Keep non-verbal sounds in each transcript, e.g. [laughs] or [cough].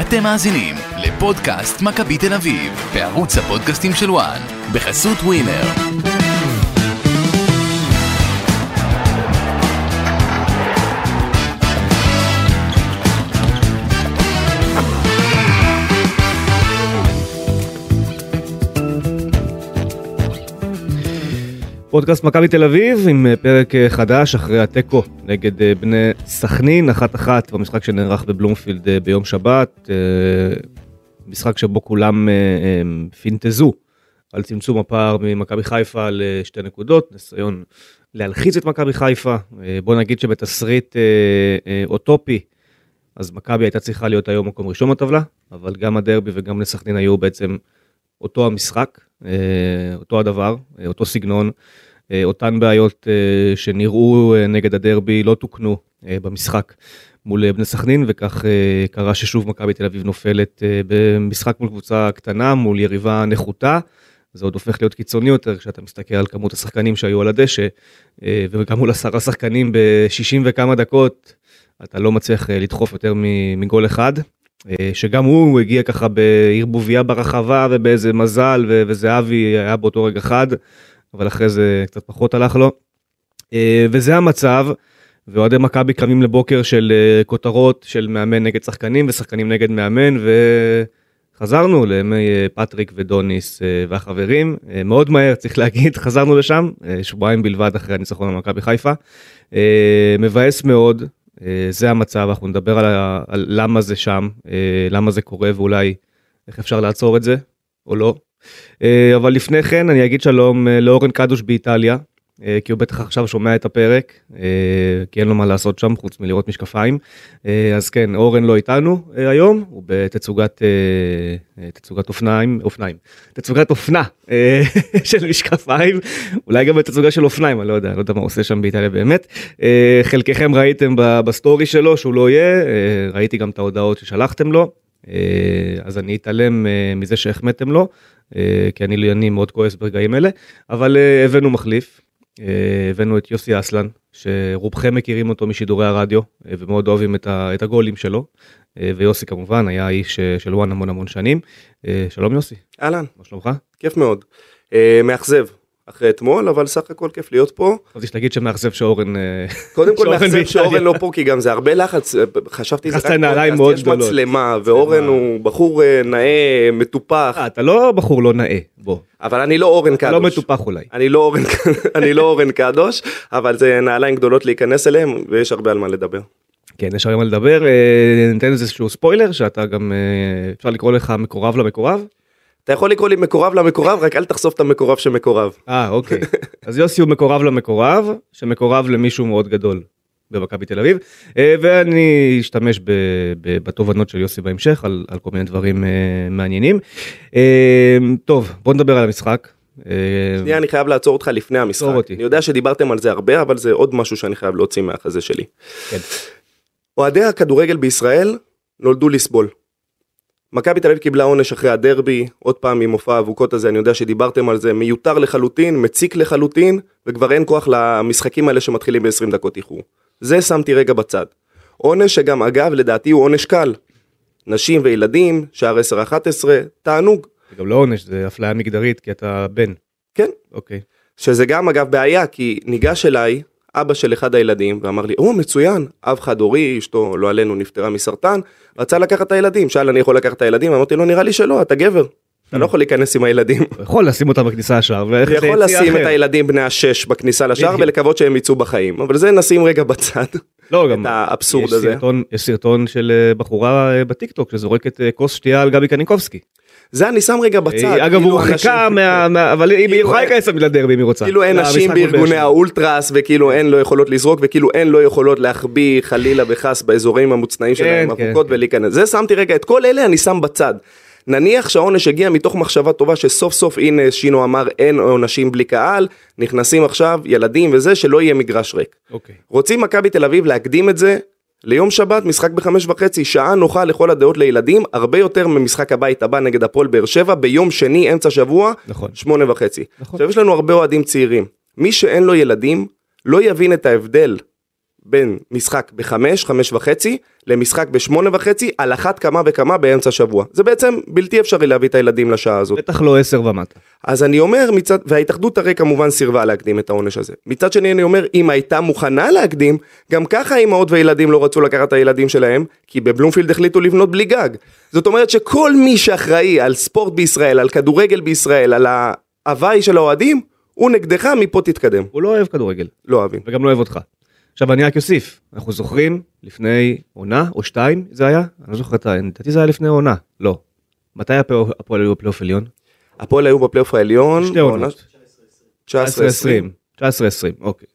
אתם מאזינים לפודקאסט מכבי תל אביב, בערוץ הפודקאסטים של וואן, בחסות ווינר. פודקאסט מכבי תל אביב עם אה, פרק אה, חדש אחרי התיקו נגד אה, בני סכנין, אחת אחת במשחק שנערך בבלומפילד ביום שבת, משחק שבו כולם פינטזו על צמצום הפער ממכבי חיפה לשתי נקודות, ניסיון להלחיץ את מכבי חיפה, בוא נגיד שבתסריט אוטופי, אז מכבי הייתה צריכה להיות היום מקום ראשון בטבלה, אבל גם הדרבי וגם בני סכנין היו בעצם אותו המשחק, אותו הדבר, אותו סגנון. אה, אותן בעיות אה, שנראו אה, נגד הדרבי לא תוקנו במשחק מול בני סכנין, וכך קרה ששוב מכבי תל אביב נופלת במשחק מול קבוצה קטנה, מול יריבה נחותה. זה עוד הופך להיות קיצוני יותר כשאתה מסתכל על כמות השחקנים שהיו על הדשא, וגם מול עשרה שחקנים ב-60 וכמה דקות, אתה לא מצליח לדחוף יותר מגול אחד. שגם הוא הגיע ככה בערבוביה ברחבה ובאיזה מזל, וזהבי היה באותו רגע חד. אבל אחרי זה קצת פחות הלך לו. אה, וזה המצב, ואוהדי מכבי קמים לבוקר של אה, כותרות של מאמן נגד שחקנים ושחקנים נגד מאמן, וחזרנו לימי אה, פטריק ודוניס והחברים, מאוד מהר צריך להגיד, [laughs] חזרנו לשם, שבועיים בלבד אחרי הניצחון על מכבי חיפה. מבאס מאוד, זה המצב, אנחנו נדבר על, ה- על למה זה שם, למה זה קורה ואולי איך אפשר לעצור את זה, או לא. אה, אבל לפני כן אני אגיד שלום אה, לאורן קדוש באיטליה, אה, כי הוא בטח עכשיו שומע את הפרק, כי אין לו מה לעשות שם חוץ מלראות משקפיים. אז כן, אורן לא איתנו היום, הוא בתצוגת תצוגת אופניים, אופניים, תצוגת אופנה [laughs] של משקפיים, אולי גם בתצוגה של אופניים, אני לא יודע, לא יודע מה הוא עושה שם באיטליה באמת. חלקכם ראיתם בסטורי שלו שהוא לא יהיה, ראיתי גם את ההודעות ששלחתם לו. אז אני אתעלם מזה שהחמאתם לו, כי אני, אני מאוד כועס ברגעים אלה, אבל אה, הבאנו מחליף, אה, הבאנו את יוסי אסלן, שרובכם מכירים אותו משידורי הרדיו, אה, ומאוד אוהבים את, ה, את הגולים שלו, אה, ויוסי כמובן היה איש אה, של וואן המון המון שנים. אה, שלום יוסי, אהלן, מה שלומך? כיף מאוד. אה, מאכזב אחרי אתמול, אבל סך הכל כיף להיות פה. רציתי שתגיד שמאכזב שאורן... אה, קודם כל מאכזב. שאורן [laughs] לא פה, כי גם זה הרבה לחץ, חשבתי זה נכנסת רק לנעליים פודקאסט, מאוד יש גדולות. מצלמה, ואורן הוא בחור אה, נאה, מטופח, אה, אתה לא בחור לא נאה, בוא. אבל אני לא אורן לא קדוש. מטופח אולי. אני לא אורן, [laughs] אני לא אורן קדוש, אבל זה נעליים גדולות להיכנס אליהם, ויש הרבה על מה לדבר. כן, יש היום מה לדבר, ניתן איזשהו ספוילר שאתה גם, אפשר לקרוא לך מקורב למקורב? אתה יכול לקרוא לי מקורב למקורב, רק אל תחשוף את המקורב שמקורב. אה, אוקיי. אז יוסי הוא מקורב למקורב, שמקורב למישהו מאוד גדול במכבי תל אביב, אה, ואני אשתמש ב, ב, בתובנות של יוסי בהמשך על, על כל מיני דברים אה, מעניינים. אה, טוב, בוא נדבר על המשחק. שנייה, אני חייב לעצור אותך לפני המשחק. אני יודע שדיברתם על זה הרבה, אבל זה עוד משהו שאני חייב להוציא מהחזה שלי. כן. אוהדי הכדורגל בישראל נולדו לסבול. מכבי תל אביב קיבלה עונש אחרי הדרבי, עוד פעם עם מופע האבוקות הזה, אני יודע שדיברתם על זה, מיותר לחלוטין, מציק לחלוטין, וכבר אין כוח למשחקים האלה שמתחילים ב-20 דקות איחור. זה שמתי רגע בצד. עונש שגם אגב לדעתי הוא עונש קל. נשים וילדים, שער 10-11, תענוג. זה גם לא עונש, זה אפליה מגדרית כי אתה בן. כן, אוקיי. שזה גם אגב בעיה, כי ניגש אליי אבא של אחד הילדים ואמר לי, או מצוין, אב חד הורי, אשתו לא עלינו נפטרה מסרטן, רצה לקחת את הילדים, שאל אני יכול לקחת את הילדים, אמרתי לו נראה לי שלא, אתה גבר, אתה לא יכול להיכנס עם הילדים. יכול לשים אותם בכניסה לשער. וללכת יכול לשים. את הילדים בני השש בכניסה לשער. ולקוות שהם יצאו בחיים, אבל זה נשים רגע בצד, לא, גם את האבסורד יש הזה. סרטון, יש סרטון של אה, בחורה אה, בטיקטוק שזורקת אה, כוס שתייה על גבי קניקובסקי. זה אני שם רגע בצד. אה, אגב, כאילו הוא הורחקה אנשים- מה... אבל היא כאילו יכולה להיכנס לדרבי אם היא רוצה. כאילו אין נשים בארגוני. האולטרס וכאילו אין לא יכולות לזרוק וכאילו אין לא יכולות להחביא חלילה וחס באזורים המוצנעים שלהם כן, אבוקות כן. ולהיכנס. זה שמתי רגע את כל אלה אני שם בצד. נניח שהעונש הגיע מתוך מחשבה טובה שסוף סוף הנה שינו אמר אין עונשים בלי קהל נכנסים עכשיו ילדים וזה שלא יהיה מגרש ריק. אוקיי. רוצים מכבי תל אביב להקדים את זה ליום שבת משחק בחמש וחצי שעה נוחה לכל הדעות לילדים הרבה יותר ממשחק הבית הבא נגד הפועל באר שבע ביום שני אמצע שבוע נכון. שמונה וחצי. נכון. עכשיו יש לנו הרבה אוהדים צעירים. מי שאין לו ילדים לא יבין את ההבדל בין משחק בחמש, חמש וחצי, למשחק בשמונה וחצי, על אחת כמה וכמה באמצע שבוע. זה בעצם בלתי אפשרי להביא את הילדים לשעה הזאת. בטח לא 10 ומטה. אז אני אומר מצד, וההתאחדות הרי כמובן סירבה להקדים את העונש הזה. מצד שני אני אומר, אם הייתה מוכנה להקדים, גם ככה אמהות וילדים לא רצו לקחת את הילדים שלהם, כי בבלומפילד החליטו לבנות בלי גג. זאת אומרת שכל מי שאחראי על ספורט בישראל, על כדורגל בישראל, על ההוואי של האוהדים, הוא נגדך, מפה תתקדם. הוא לא אוהב כדורגל, לא אוהבים. וגם לא אוהב אותך. עכשיו אני רק אוסיף, אנחנו זוכרים לפני עונה או שתיים זה היה? אני לא זוכר את ה... לדעתי זה היה לפני עונה. לא. מתי הפועל היו בפלייאוף עליון? הפועל היו בפלייאוף העליון. שתי עונות. 19-20. 19-20, אוקיי.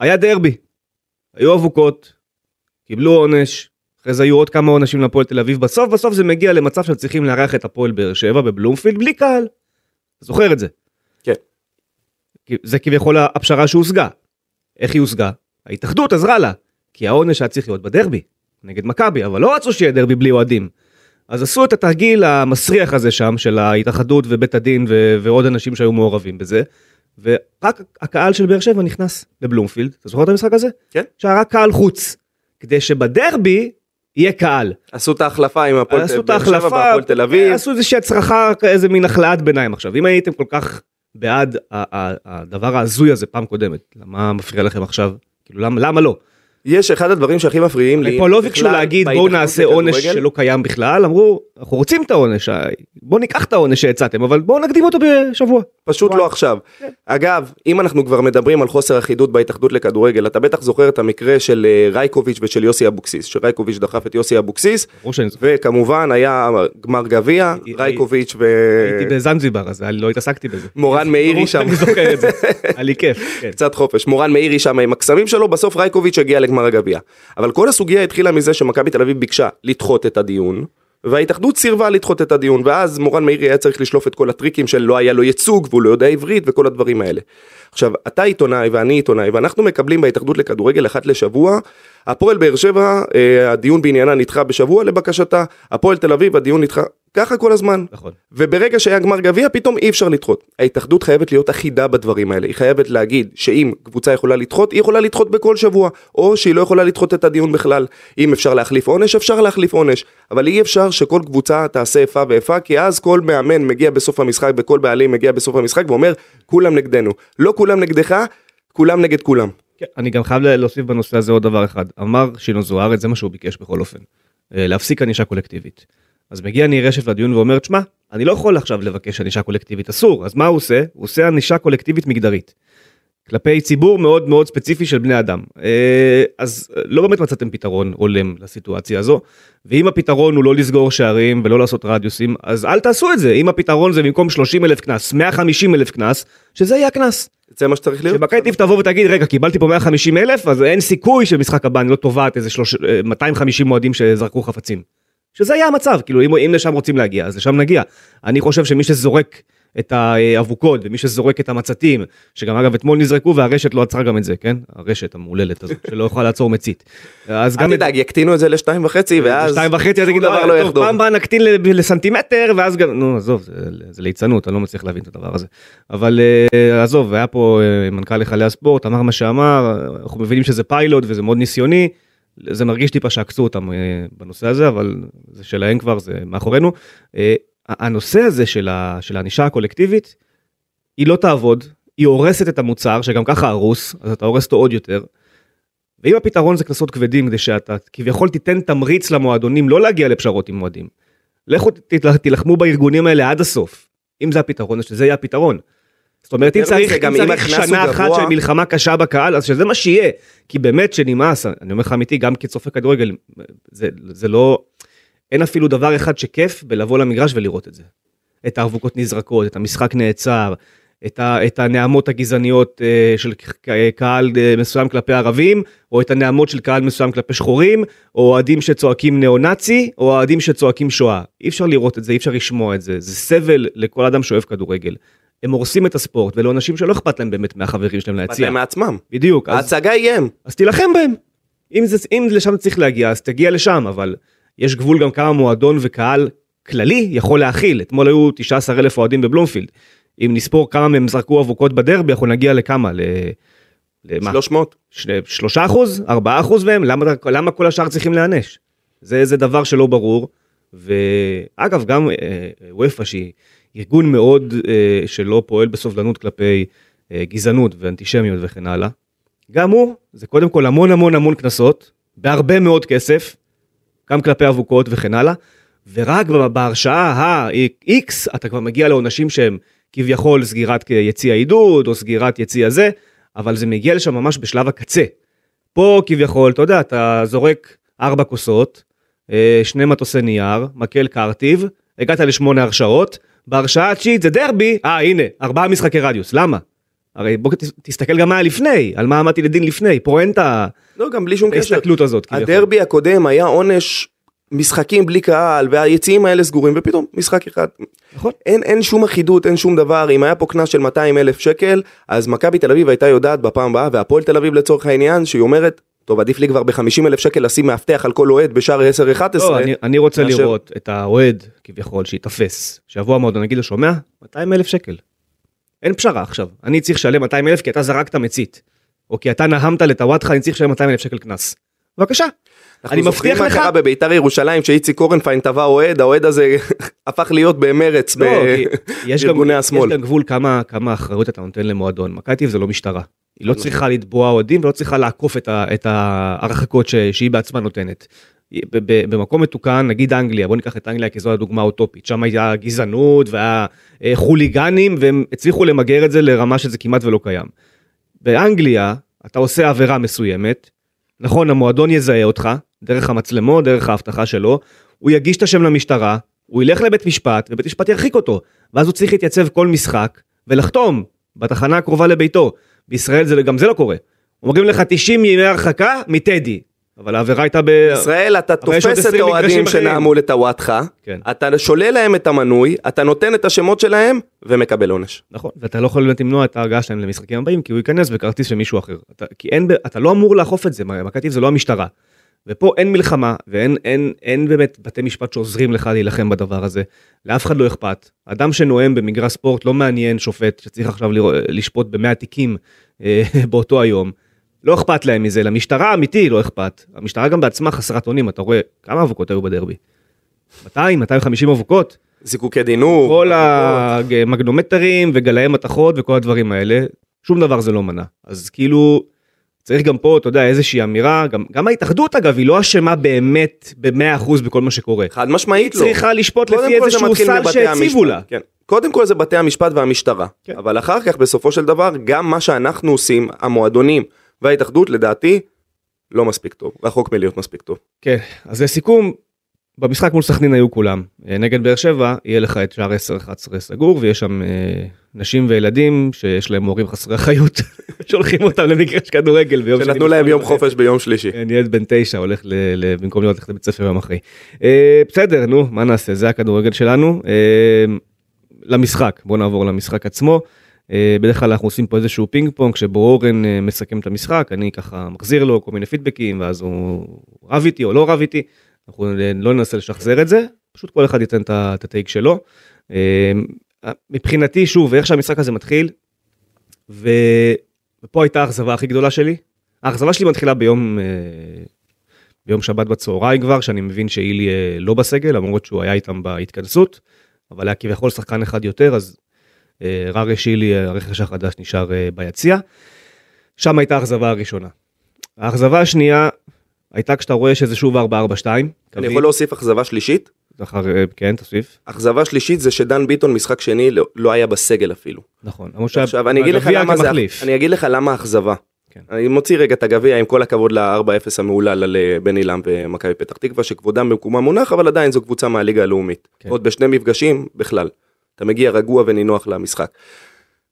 היה דרבי, היו אבוקות, קיבלו עונש, אחרי זה היו עוד כמה עונשים להפועל תל אביב, בסוף בסוף זה מגיע למצב שצריכים לארח את הפועל באר שבע בבלומפילד בלי קהל. זוכר את זה. כן. זה כביכול הפשרה שהושגה. איך היא הושגה? ההתאחדות עזרה לה, כי העונש היה צריך להיות בדרבי, נגד מכבי, אבל לא רצו שיהיה דרבי בלי אוהדים. אז עשו את התרגיל המסריח הזה שם, של ההתאחדות ובית הדין ו- ועוד אנשים שהיו מעורבים בזה, ורק הקהל של באר שבע נכנס לבלומפילד, אתה זוכר את המשחק הזה? כן. שהיה רק קהל חוץ, כדי שבדרבי יהיה קהל. עשו את ההחלפה עם הפועל באר שבע והפועל תל אביב. עשו איזושהי הצרחה, איזה מין החלאת ביניים עכשיו. אם הייתם כל כך בעד הדבר ההזוי הזה פעם קודמת, למה מפריע לכם עכשיו? כאילו למה, למה לא? יש אחד הדברים שהכי מפריעים לי. פה לא ביקשו להגיד בואו נעשה עונש. שלא קיים בכלל, אמרו אנחנו רוצים את העונש, בואו ניקח את העונש שהצעתם, אבל בואו נקדים אותו בשבוע. פשוט. לא עכשיו. כן. אגב, אם אנחנו כבר מדברים על חוסר אחידות בהתאחדות לכדורגל, אתה בטח זוכר את המקרה של אה, רייקוביץ' ושל יוסי אבוקסיס, שרייקוביץ' דחף את יוסי אבוקסיס. וכמובן היה גמר גביע, הייתי- רייקוביץ' הייתי בזנזיבר אז לא התעסקתי בזה. ומורן מאירי שם, שאני זוכר את זה, [laughs] היה לי כיף. כן. קצת חופש, מורן מאירי שם עם הקסמים שלו, בסוף רייקוביץ' הגיע לגמר הגביע. אבל כל הסוגיה התחילה מזה שמכבי תל אביב ביקשה לדחות את הדיון. וההתאחדות סירבה לדחות את הדיון, ואז מורן מאירי היה צריך לשלוף את כל הטריקים של לא היה לו ייצוג והוא לא יודע עברית וכל הדברים האלה. עכשיו, אתה עיתונאי ואני עיתונאי, ואנחנו מקבלים בהתאחדות לכדורגל אחת לשבוע, הפועל באר שבע, אה, הדיון בעניינה נדחה בשבוע לבקשתה, הפועל תל אביב, הדיון נדחה, ככה כל הזמן. נכון. וברגע שהיה גמר גביע, פתאום אי אפשר לדחות. ההתאחדות חייבת להיות אחידה בדברים האלה. היא חייבת להגיד שאם קבוצה יכולה לדחות, היא יכולה לדחות בכל שבוע, או שהיא לא יכולה לדחות את הדיון בכלל. אם אפשר להחליף עונש, אפשר להחליף עונש. אבל אי אפשר שכל קבוצה תעשה איפה ואיפה, כי אז כל מאמן מגיע בסוף המשחק, וכל בעלים מגיע בסוף המשחק ואומר, כולם נגדנו. לא כולם נגדך, כולם נגד כולם. כן, אני גם חייב להוסיף בנושא הזה עוד דבר אחד. אמר שינו זוארץ, זה מה שהוא ביקש בכל אופן. אה, להפסיק ענישה קולקטיבית. אז מגיע ניר רשף לדיון ואומר, תשמע, אני לא יכול עכשיו לבקש ענישה קולקטיבית, אסור. אז מה הוא עושה? הוא עושה ענישה קולקטיבית מגדרית. כלפי ציבור מאוד מאוד ספציפי של בני אדם. אה, אז אה, לא באמת מצאתם פתרון הולם לסיטואציה הזו, ואם הפתרון הוא לא לסגור שערים ולא לעשות רדיוסים, אז אל תעשו את זה. אם הפתרון זה במקום 30 אלף קנס, 150 אלף קנס, שזה יהיה הקנס. זה מה שצריך להיות? שמכבי טיב תבוא ותגיד רגע קיבלתי פה 150 אלף אז אין סיכוי שבמשחק הבא אני לא תובעת איזה שלוש- אה, 250 אוהדים שזרקו חפצים. שזה היה המצב כאילו אם, אם לשם רוצים להגיע אז לשם נגיע. אני חושב שמי שזורק את האבוקות ומי שזורק את המצתים שגם אגב אתמול נזרקו והרשת לא עצרה גם את זה כן הרשת המהוללת הזאת שלא יכולה לעצור מצית. אז גם אל את תדאג, יקטינו את זה לשתיים וחצי, ואז... שתיים וחצי אז דבר "אה, לא טוב. פעם הבאה נקטין לסנטימטר ואז גם נו עזוב זה, זה ליצנות אני לא מצליח להבין את הדבר הזה אבל אה, עזוב היה פה אה, מנכ"ל היכלי הספורט אמר מה שאמר אנחנו מבינים שזה פיילוט וזה מאוד ניסיוני זה מרגיש טיפה שעקצו אותם אה, בנושא הזה אבל זה שלהם כבר זה מאחורינו אה, הנושא הזה של הענישה הקולקטיבית היא לא תעבוד היא הורסת את המוצר שגם ככה הרוס אז אתה הורס אותו עוד יותר. ואם הפתרון זה קנסות כבדים כדי שאתה כביכול תיתן תמריץ למועדונים לא להגיע לפשרות עם מועדים. לכו תילחמו בארגונים האלה עד הסוף. אם זה הפתרון אז שזה יהיה הפתרון. זאת אומרת אם צריך, גם אם צריך שנה אחת של מלחמה קשה בקהל אז שזה מה שיהיה. כי באמת שנמאס אני אומר לך אמיתי גם כצופה כדורגל זה, זה לא אין אפילו דבר אחד שכיף בלבוא למגרש ולראות את זה. את האבוקות נזרקות את המשחק נעצר. את, ה, את הנעמות הגזעניות אה, של קהל אה, מסוים כלפי ערבים, או את הנעמות של קהל מסוים כלפי שחורים, או אוהדים שצועקים ניאו-נאצי, או אוהדים שצועקים שואה. אי אפשר לראות את זה, אי אפשר לשמוע את זה, זה סבל לכל אדם שאוהב כדורגל. הם הורסים את הספורט, ולא אנשים שלא אכפת להם באמת מהחברים שלהם אכפת להציע. להם מעצמם. בדיוק, ההצגה היא הם. אז תילחם בהם. אם, זה, אם לשם צריך להגיע, אז תגיע לשם, אבל יש גבול גם כמה מועדון וקהל כללי יכול להכיל. אתמול היו 19 אלף אוהדים בבלומפילד. אם נספור כמה מהם זרקו אבוקות בדרבי, אנחנו נגיע לכמה? ל... למה? 300. שני- שלושה אחוז? ארבעה אחוז מהם? למה, למה כל השאר צריכים להיענש? זה, זה דבר שלא ברור. ואגב, גם אה, וופא שהיא ארגון מאוד אה, שלא פועל בסובלנות כלפי אה, גזענות ואנטישמיות וכן הלאה, גם הוא, זה קודם כל המון המון המון קנסות, בהרבה מאוד כסף, גם כלפי אבוקות וכן הלאה, ורק בהרשעה ה-X אתה כבר מגיע לעונשים שהם כביכול סגירת יציע עידוד או סגירת יציע זה, אבל זה מגיע לשם ממש בשלב הקצה. פה כביכול, אתה יודע, אתה זורק ארבע כוסות, אה, שני מטוסי נייר, מקל קרטיב, הגעת לשמונה הרשעות, בהרשעה התשיעית זה דרבי, אה הנה, ארבעה משחקי רדיוס, למה? הרי בוא תסתכל גם מה היה לפני, על מה עמדתי לדין לפני, פה אין את לא, גם בלי שום קשר. ההסתכלות הזאת. הדרבי הקודם היה עונש משחקים בלי קהל והיציעים האלה סגורים ופתאום משחק אחד. נכון. אין, אין שום אחידות, אין שום דבר, אם היה פה קנס של 200 אלף שקל, אז מכבי תל אביב הייתה יודעת בפעם הבאה, והפועל תל אביב לצורך העניין, שהיא אומרת, טוב עדיף לי כבר ב-50 אלף שקל לשים מאבטח על כל אוהד בשער 10-11. לא, אני, אני רוצה מאשר- לראות את האוהד כביכול שייתפס, שיבוא המועדון, נגיד לו שומע? 200 אלף שקל. אין פשרה עכשיו, אני צריך לשלם 200 אלף כי אתה זרקת מצית. או כי אתה נהמת לטוואטחה, אני צריך לשלם 200 אלף שקל קנס. בבקשה. אנחנו אני זוכרים מבטיח מה לך- קרה בביתר ירושלים שאיציק קורנפיין טבע אוהד, האוהד הזה [laughs] הפך להיות במרץ לא, יש בארגוני יש השמאל. גם גבול כמה, כמה אחריות אתה נותן למועדון. מכבי זה לא משטרה. היא לא צריכה לתבוע אוהדים ולא צריכה לעקוף את, ה, את ההרחקות ש, שהיא בעצמה נותנת. במקום מתוקן, נגיד אנגליה, בוא ניקח את אנגליה כי זו הדוגמה האוטופית, שם הייתה גזענות והיה אה, חוליגנים והם הצליחו למגר את זה לרמה שזה כמעט ולא קיים. באנגליה אתה עושה עבירה מסוימת, נכון המועדון יזהה אותך, דרך המצלמות, דרך האבטחה שלו, הוא יגיש את השם למשטרה, הוא ילך לבית משפט ובית משפט ירחיק אותו, ואז הוא צריך להתייצב כל משחק ולחתום בתחנה הקרובה לביתו. בישראל זה, גם זה לא קורה. אומרים לך 90 ימי הרחקה מטדי, אבל העבירה הייתה ב... ישראל אתה תופס את 20 האוהדים. שנעמו לטוואטחה, כן. אתה שולל להם את המנוי, אתה נותן את השמות שלהם ומקבל עונש. נכון, ואתה לא יכול באמת למנוע את ההגעה שלהם למשחקים הבאים, כי הוא ייכנס בכרטיס של מישהו אחר. אתה, כי אין, אתה לא אמור לאכוף את זה, מכבי אביב זה לא המשטרה. ופה אין מלחמה, ואין אין, אין באמת בתי משפט שעוזרים לך להילחם בדבר הזה. לאף אחד לא אכפת. אדם שנואם במגרש ספורט לא מעניין שופט שצריך עכשיו לשפוט במאה תיקים אה, [laughs] באותו היום. לא אכפת להם מזה, למשטרה האמיתי לא אכפת. המשטרה גם בעצמה חסרת אונים, אתה רואה כמה אבוקות היו בדרבי? 200, 250 אבוקות? זיקוקי דינור. כל המגנומטרים וגלאי מתכות וכל הדברים האלה, שום דבר זה לא מנע. אז כאילו, צריך גם פה, אתה יודע, איזושהי אמירה, גם, גם ההתאחדות אגב, היא לא אשמה באמת ב-100% בכל מה שקורה. חד היא משמעית לא. צריכה לשפוט לפי איזשהו סל שהציבו לה. כן. קודם כל זה בתי המשפט והמשטרה, כן. אבל אחר כך בסופו של דבר גם מה שאנחנו עושים, המועדונים וההתאחדות לדעתי לא מספיק טוב, רחוק מלהיות מספיק טוב. כן, אז לסיכום, במשחק מול סכנין היו כולם. אה, נגד באר שבע, יהיה לך את שער 10-11 סגור, ויש שם אה, נשים וילדים שיש להם הורים חסרי אחריות, [laughs] שולחים אותם למגרש כדורגל ביום שנתנו להם יום חופש ביום שלישי. כן, ילד בן תשע הולך ל, ל, במקום ללכת לבית ספר יום אחרי. אה, בסדר, נו, מה נעשה, זה הכדורגל שלנו. אה, למשחק, בוא נעבור למשחק עצמו. בדרך כלל אנחנו עושים פה איזשהו פינג פונג שבו אורן מסכם את המשחק, אני ככה מחזיר לו כל מיני פידבקים, ואז הוא רב איתי או לא רב איתי. אנחנו לא ננסה לשחזר את זה, פשוט כל אחד ייתן את הטייק שלו. אה, מבחינתי, שוב, איך שהמשחק הזה מתחיל, ו... ופה הייתה האכזבה הכי גדולה שלי. האכזבה שלי מתחילה ביום, אה, ביום שבת בצהריים כבר, שאני מבין שאילי אה, לא בסגל, למרות שהוא היה איתם בהתכנסות, אבל היה כביכול שחקן אחד יותר, אז אה, ררי שילי, הרכש החדש, נשאר ביציע. שם הייתה האכזבה הראשונה. האכזבה השנייה הייתה כשאתה רואה שזה שוב 4-4-2. אני יכול להוסיף אכזבה שלישית? זכר, אה, כן, תוסיף. אכזבה שלישית זה שדן ביטון משחק שני לא- לא היה בסגל אפילו. נכון. עכשיו אני אגיד זה. אני אגיד לך למה אכזבה. כן. אני מוציא רגע את הגביע עם כל הכבוד ל-4-0 המהולל על אה, בן אילם ומכבי פתח תקווה שכבודם במקומם מונח אבל עדיין זו קבוצה מהליגה הלאומית. כן. עוד בשני מפגשים בכלל. אתה מגיע רגוע ונינוח למשחק.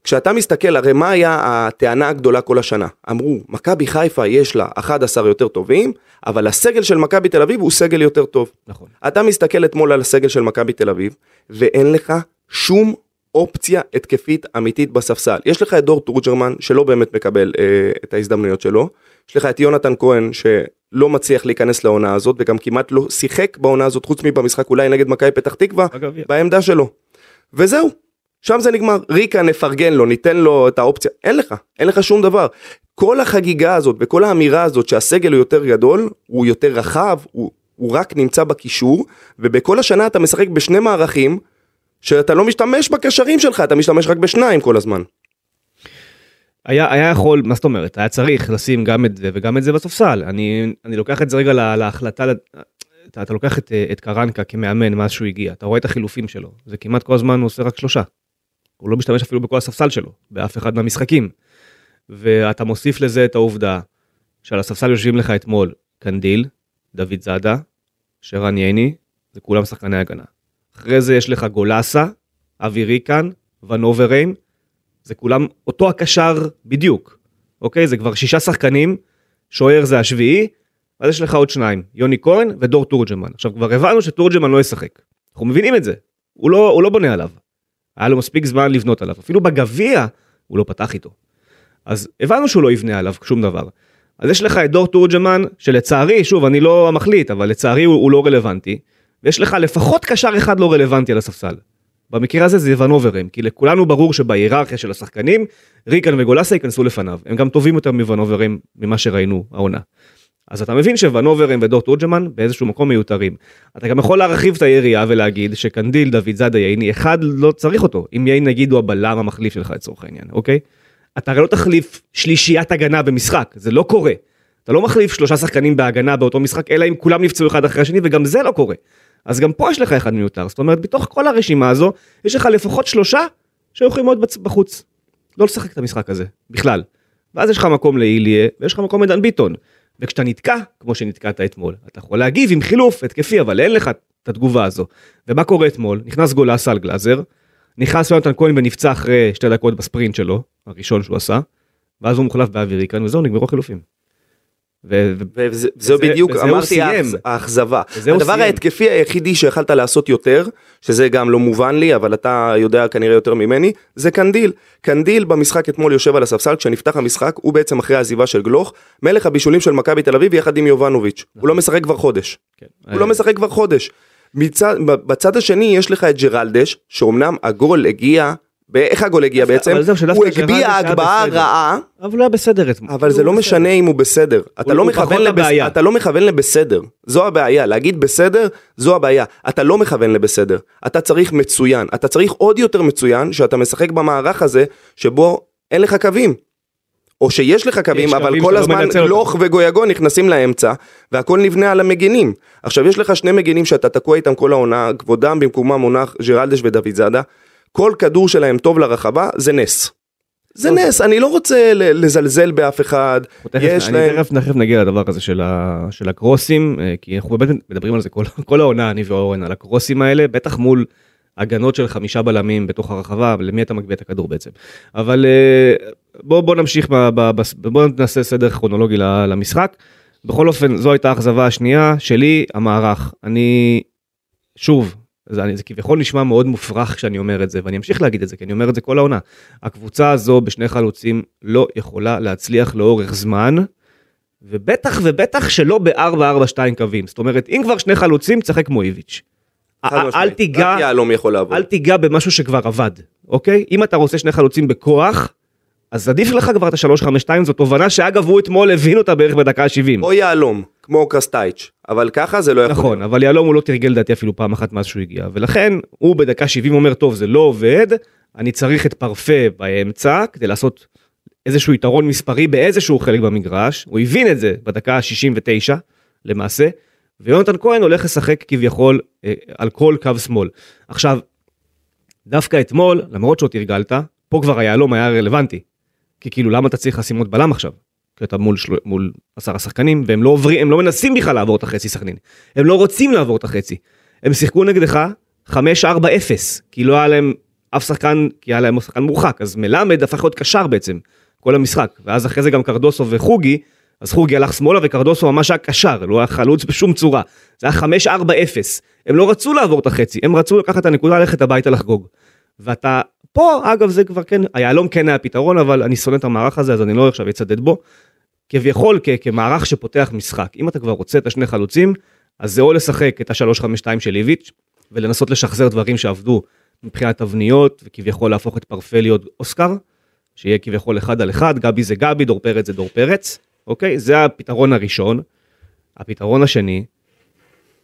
כשאתה מסתכל הרי מה היה הטענה הגדולה כל השנה אמרו מכבי חיפה יש לה 11 יותר טובים אבל הסגל של מכבי תל אביב הוא סגל יותר טוב. נכון. אתה מסתכל אתמול על הסגל של מכבי תל אביב, ואין לך שום אופציה התקפית אמיתית בספסל. יש לך את דור תורג'רמן, שלא באמת מקבל אה, את ההזדמנויות שלו. יש לך את יונתן כהן, שלא מצליח להיכנס לעונה הזאת, וגם כמעט לא שיחק בעונה הזאת, חוץ מבמשחק אולי נגד מכבי פתח תקווה. בעמדה שלו. וזהו. שם זה נגמר. ריקה נפרגן לו, ניתן לו את האופציה, אין לך, אין לך שום דבר. כל החגיגה הזאת וכל האמירה הזאת שהסגל הוא יותר גדול, הוא יותר רחב, הוא, הוא רק נמצא בקישור, ובכל השנה אתה משחק בשני מערכים, שאתה לא משתמש בקשרים שלך, אתה משתמש רק בשניים כל הזמן. היה, היה יכול, מה זאת אומרת, היה צריך לשים גם את זה וגם את זה בספסל. אני, אני לוקח את זה רגע לה, להחלטה, אתה, אתה לוקח את, את קרנקה כמאמן מאז שהוא הגיע, אתה רואה את החילופים שלו, זה כמעט כל הזמן הוא עושה רק שלושה. הוא לא משתמש אפילו בכל הספסל שלו, באף אחד מהמשחקים. ואתה מוסיף לזה את העובדה שעל הספסל יושבים לך אתמול קנדיל, דוד זאדה, שרן ייני, זה כולם שחקני הגנה. אחרי זה יש לך גולסה, אבי ריקן, ונובריים, זה כולם אותו הקשר בדיוק, אוקיי? זה כבר שישה שחקנים, שוער זה השביעי, אז יש לך עוד שניים, יוני כהן ודור תורג'מן. עכשיו כבר הבנו שתורג'מן לא ישחק, אנחנו מבינים את זה, הוא לא, הוא לא בונה עליו. היה לו מספיק זמן לבנות עליו, אפילו בגביע הוא לא פתח איתו. אז הבנו שהוא לא יבנה עליו שום דבר. אז יש לך את דור תורג'מן, שלצערי, שוב, אני לא המחליט, אבל לצערי הוא, הוא לא רלוונטי, ויש לך לפחות קשר אחד לא רלוונטי על הספסל. במקרה הזה זה ונוברם, כי לכולנו ברור שבהיררכיה של השחקנים, ריקן וגולסה ייכנסו לפניו. הם גם טובים יותר מוונוברם ממה שראינו העונה. אז אתה מבין שוונוברם ודור תורג'מן באיזשהו מקום מיותרים. אתה גם יכול להרחיב את היריעה ולהגיד שקנדיל, דוד זאדה, ייני, אחד לא צריך אותו. אם ייני נגיד הוא הבלם המחליף שלך לצורך העניין, אוקיי? אתה הרי לא תחליף שלישיית הגנה במשחק, זה לא קורה. אתה לא מחליף שלושה שחקנים בהגנה באותו משחק, אלא אם כולם נפצעו אחד אחרי השני, וגם זה לא קורה. אז גם פה יש לך אחד מיותר, זאת אומרת, בתוך כל הרשימה הזו, יש לך לפחות שלושה שיכולים להיות בחוץ. לא לשחק את המשחק הזה, בכלל. ואז יש לך מקום לאיליה, ויש לך מקום לדן ביטון. וכשאתה נתקע, כמו שנתקעת אתמול, אתה יכול להגיב עם חילוף התקפי, אבל אין לך את התגובה הזו. ומה קורה אתמול? נכנס גולס על גלאזר, נכנס יונתן כהן ונפצע אחרי שתי דקות בספרינט שלו, הראשון שהוא עשה, ואז הוא מוחלף באוויריקן, וזהו, נגמרו החילופים. וזה בדיוק אמרתי האכזבה. הדבר ההתקפי היחידי שיכלת לעשות יותר שזה גם לא מובן לי אבל אתה יודע כנראה יותר ממני זה קנדיל. קנדיל במשחק אתמול יושב על הספסל כשנפתח המשחק הוא בעצם אחרי העזיבה של גלוך מלך הבישולים של מכבי תל אביב יחד עם יובנוביץ' הוא לא משחק כבר חודש. כן. הוא לא משחק כבר חודש. בצד השני יש לך את ג'רלדש שאומנם הגול הגיע באיך הגול הגיע בעצם? הוא הגביה הגבהה רעה. אבל הוא היה בסדר אתמול. אבל זה לא משנה אם הוא בסדר. אתה לא מכוון. אתה לא מכוון לבסדר. זו הבעיה. להגיד בסדר, זו הבעיה. אתה לא מכוון לבסדר. אתה צריך מצוין. אתה צריך עוד יותר מצוין שאתה משחק במערך הזה שבו אין לך קווים. או שיש לך קווים, אבל כל לא הזמן לוך וגויגון נכנסים לאמצע, והכל נבנה על המגינים. עכשיו יש לך שני מגינים שאתה תקוע איתם כל העונה, כבודם במקומם מונח ג'רלדש ודוד זאדה. כל כדור שלהם טוב לרחבה זה נס. זה נס, אני לא רוצה לזלזל באף אחד, יש להם... אני תכף נגיע לדבר הזה של הקרוסים, אה, כי אנחנו באמת מדברים על זה כל העונה, אני ואורן, על הקרוסים האלה, בטח מול הגנות של חמישה בלמים בתוך הרחבה, למי אתה מגביה את הכדור בעצם. אבל אה, בוא נמשיך, בוא נעשה סדר כרונולוגי למשחק. בכל אופן, זו הייתה האכזבה השנייה שלי, המערך. אני, שוב, זה, זה כביכול נשמע מאוד מופרך כשאני אומר את זה, ואני אמשיך להגיד את זה, כי אני אומר את זה כל העונה. הקבוצה הזו בשני חלוצים לא יכולה להצליח לאורך זמן, ובטח ובטח שלא ב-4-4-2 קווים. זאת אומרת, אם כבר שני חלוצים, תשחק כמו איביץ'. אל תיגע, אל תיגע במשהו שכבר עבד, אוקיי? אם אתה רוצה שני חלוצים בכוח, אז עדיף לך כבר את ה-352, זו תובנה שאגב הוא אתמול הבין אותה בערך בדקה ה-70. או יהלום, כמו קרסטייץ', אבל ככה זה לא יכול. נכון, אבל יהלום הוא לא תרגל דעתי אפילו פעם אחת מאז שהוא הגיע, ולכן הוא בדקה 70 אומר, טוב, זה לא עובד, אני צריך את פרפה באמצע כדי לעשות איזשהו יתרון מספרי באיזשהו חלק במגרש, הוא הבין את זה בדקה ה-69 למעשה, ויונתן כהן הולך לשחק כביכול אה, על כל קו שמאל. עכשיו, דווקא אתמול, למרות שעוד תרגלת, פה כבר היהלום היה רלוונטי. כי כאילו למה אתה צריך עוד בלם עכשיו? כי אתה מול, של... מול עשרה שחקנים והם לא עוברים, הם לא מנסים בכלל לעבור את החצי סכנין. הם לא רוצים לעבור את החצי. הם שיחקו נגדך 5-4-0, כי לא היה להם אף שחקן, כי היה להם שחקן מורחק, אז מלמד הפך להיות קשר בעצם, כל המשחק. ואז אחרי זה גם קרדוסו וחוגי, אז חוגי הלך שמאלה וקרדוסו ממש היה קשר, לא היה חלוץ בשום צורה. זה היה 5-4-0. הם לא רצו לעבור את החצי, הם רצו לקחת את הנקודה, ללכת הביתה לחגוג. ואתה פה אגב זה כבר כן, היהלום כן היה פתרון אבל אני שונא את המערך הזה אז אני לא עכשיו אצדד בו. כביכול כ- כמערך שפותח משחק אם אתה כבר רוצה את השני חלוצים אז זה או לשחק את ה-352 של איביץ' ולנסות לשחזר דברים שעבדו מבחינת תבניות, וכביכול להפוך את פרפה להיות אוסקר, שיהיה כביכול אחד על אחד, גבי זה גבי, דור פרץ זה דור פרץ, אוקיי? זה הפתרון הראשון. הפתרון השני,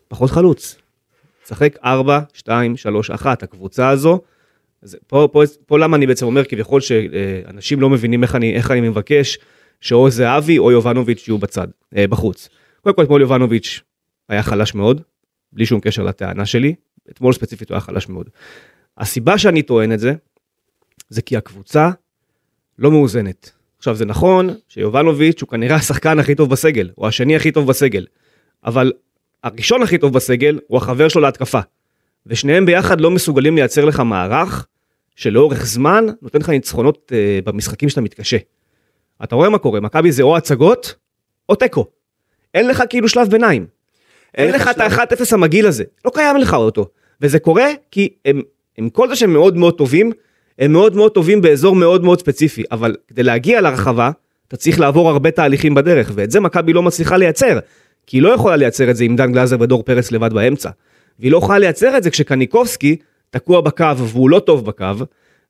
פחות חלוץ. שחק 4, 2, 3, 1, הקבוצה הזו. זה, פה, פה, פה למה אני בעצם אומר כביכול שאנשים לא מבינים איך אני, איך אני מבקש שאו זהבי או יובנוביץ' יהיו בצד, אה, בחוץ. קודם כל אתמול יובנוביץ' היה חלש מאוד, בלי שום קשר לטענה שלי, אתמול ספציפית הוא היה חלש מאוד. הסיבה שאני טוען את זה, זה כי הקבוצה לא מאוזנת. עכשיו זה נכון שיובנוביץ' הוא כנראה השחקן הכי טוב בסגל, או השני הכי טוב בסגל, אבל הראשון הכי טוב בסגל הוא החבר שלו להתקפה. ושניהם ביחד לא מסוגלים לייצר לך מערך שלאורך זמן נותן לך ניצחונות uh, במשחקים שאתה מתקשה. אתה רואה מה קורה, מכבי זה או הצגות או תיקו. אין לך כאילו שלב ביניים. אין לך את ה-1-0 המגעיל הזה, לא קיים לך אותו. וזה קורה כי הם, עם כל זה שהם מאוד מאוד טובים, הם מאוד מאוד טובים באזור מאוד מאוד ספציפי, אבל כדי להגיע לרחבה, אתה צריך לעבור הרבה תהליכים בדרך, ואת זה מכבי לא מצליחה לייצר, כי היא לא יכולה לייצר את זה עם דן גלאזר ודור פרץ לבד באמצע. והיא לא יכולה לייצר את זה כשקניקובסקי תקוע בקו והוא לא טוב בקו,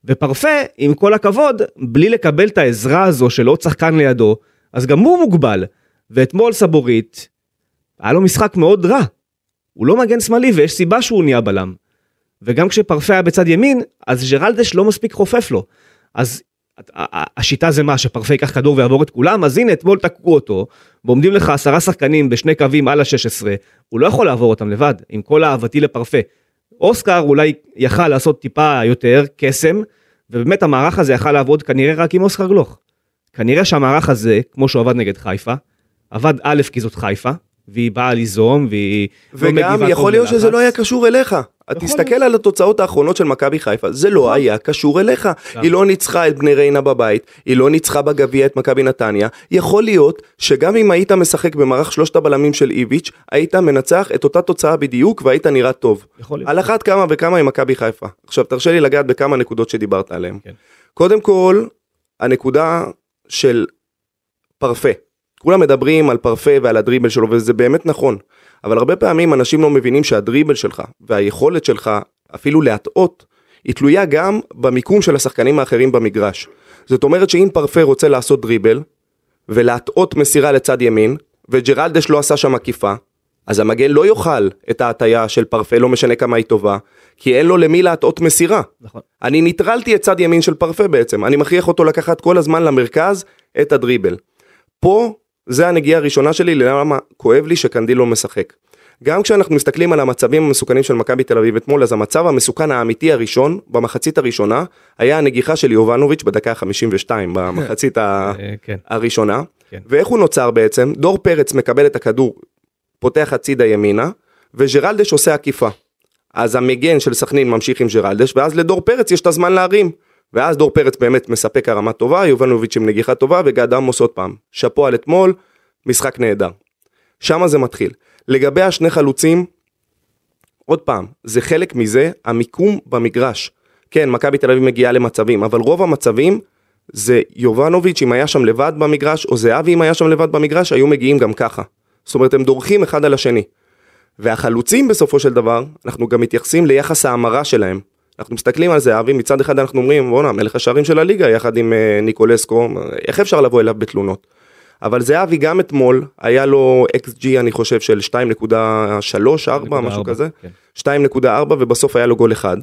ופרפה, עם כל הכבוד, בלי לקבל את העזרה הזו של עוד שחקן לידו, אז גם הוא מוגבל. ואתמול סבורית, היה לו משחק מאוד רע. הוא לא מגן שמאלי ויש סיבה שהוא נהיה בלם. וגם כשפרפה היה בצד ימין, אז ג'רלדש לא מספיק חופף לו. אז השיטה זה מה, שפרפה ייקח כדור ויעבור את כולם? אז הנה, אתמול תקעו אותו, ועומדים לך עשרה שחקנים בשני קווים על ה-16, הוא לא יכול לעבור אותם לבד, עם כל אהבתי לפרפה. אוסקר אולי יכל לעשות טיפה יותר קסם, ובאמת המערך הזה יכל לעבוד כנראה רק עם אוסקר גלוך. כנראה שהמערך הזה, כמו שהוא עבד נגד חיפה, עבד א' כי זאת חיפה, והיא באה ליזום, והיא לא וגם לא יכול להיות שזה לא היה קשור אליך. תסתכל על התוצאות האחרונות של מכבי חיפה, זה לא נכון. היה קשור אליך. היא לא ניצחה את בני ריינה בבית, היא לא ניצחה בגביע את מכבי נתניה. יכול להיות שגם אם היית משחק במערך שלושת הבלמים של איביץ', היית מנצח את אותה תוצאה בדיוק והיית נראה טוב. על אחת כמה וכמה עם מכבי חיפה. עכשיו תרשה לי לגעת בכמה נקודות שדיברת עליהן. כן. קודם כל, הנקודה של פרפה. כולם מדברים על פרפה ועל הדריבל שלו וזה באמת נכון, אבל הרבה פעמים אנשים לא מבינים שהדריבל שלך והיכולת שלך אפילו להטעות היא תלויה גם במיקום של השחקנים האחרים במגרש. זאת אומרת שאם פרפה רוצה לעשות דריבל ולהטעות מסירה לצד ימין וג'רלדש לא עשה שם עקיפה אז המגן לא יאכל את ההטייה של פרפה, לא משנה כמה היא טובה, כי אין לו למי להטעות מסירה. נכון. אני ניטרלתי את צד ימין של פרפה בעצם, אני מכריח אותו לקחת כל הזמן למרכז את הדריבל. פה זה הנגיעה הראשונה שלי ללמה כואב לי שקנדיל לא משחק. גם כשאנחנו מסתכלים על המצבים המסוכנים של מכבי תל אביב אתמול, אז המצב המסוכן האמיתי הראשון, במחצית הראשונה, היה הנגיחה של יובנוביץ' בדקה ה-52, במחצית ה- [laughs] אה, כן. הראשונה. כן. ואיך הוא נוצר בעצם? דור פרץ מקבל את הכדור, פותח הצידה ימינה, וג'רלדש עושה עקיפה. אז המגן של סכנין ממשיך עם ג'רלדש, ואז לדור פרץ יש את הזמן להרים. ואז דור פרץ באמת מספק הרמה טובה, יובנוביץ' עם נגיחה טובה, וגד עמוס עוד פעם. שאפו על אתמול, משחק נהדר. שמה זה מתחיל. לגבי השני חלוצים, עוד פעם, זה חלק מזה, המיקום במגרש. כן, מכבי תל אביב מגיעה למצבים, אבל רוב המצבים זה יובנוביץ' אם היה שם לבד במגרש, או זהבי אם היה שם לבד במגרש, היו מגיעים גם ככה. זאת אומרת, הם דורכים אחד על השני. והחלוצים בסופו של דבר, אנחנו גם מתייחסים ליחס ההמרה שלהם. אנחנו מסתכלים על זה, אבי, מצד אחד אנחנו אומרים, בואנה, מלך השערים של הליגה יחד עם uh, ניקולסקו, איך אפשר לבוא אליו בתלונות? אבל זהבי גם אתמול, היה לו XG אני חושב של 2.3, 4, משהו כזה, כן. 2.4 ובסוף היה לו גול אחד.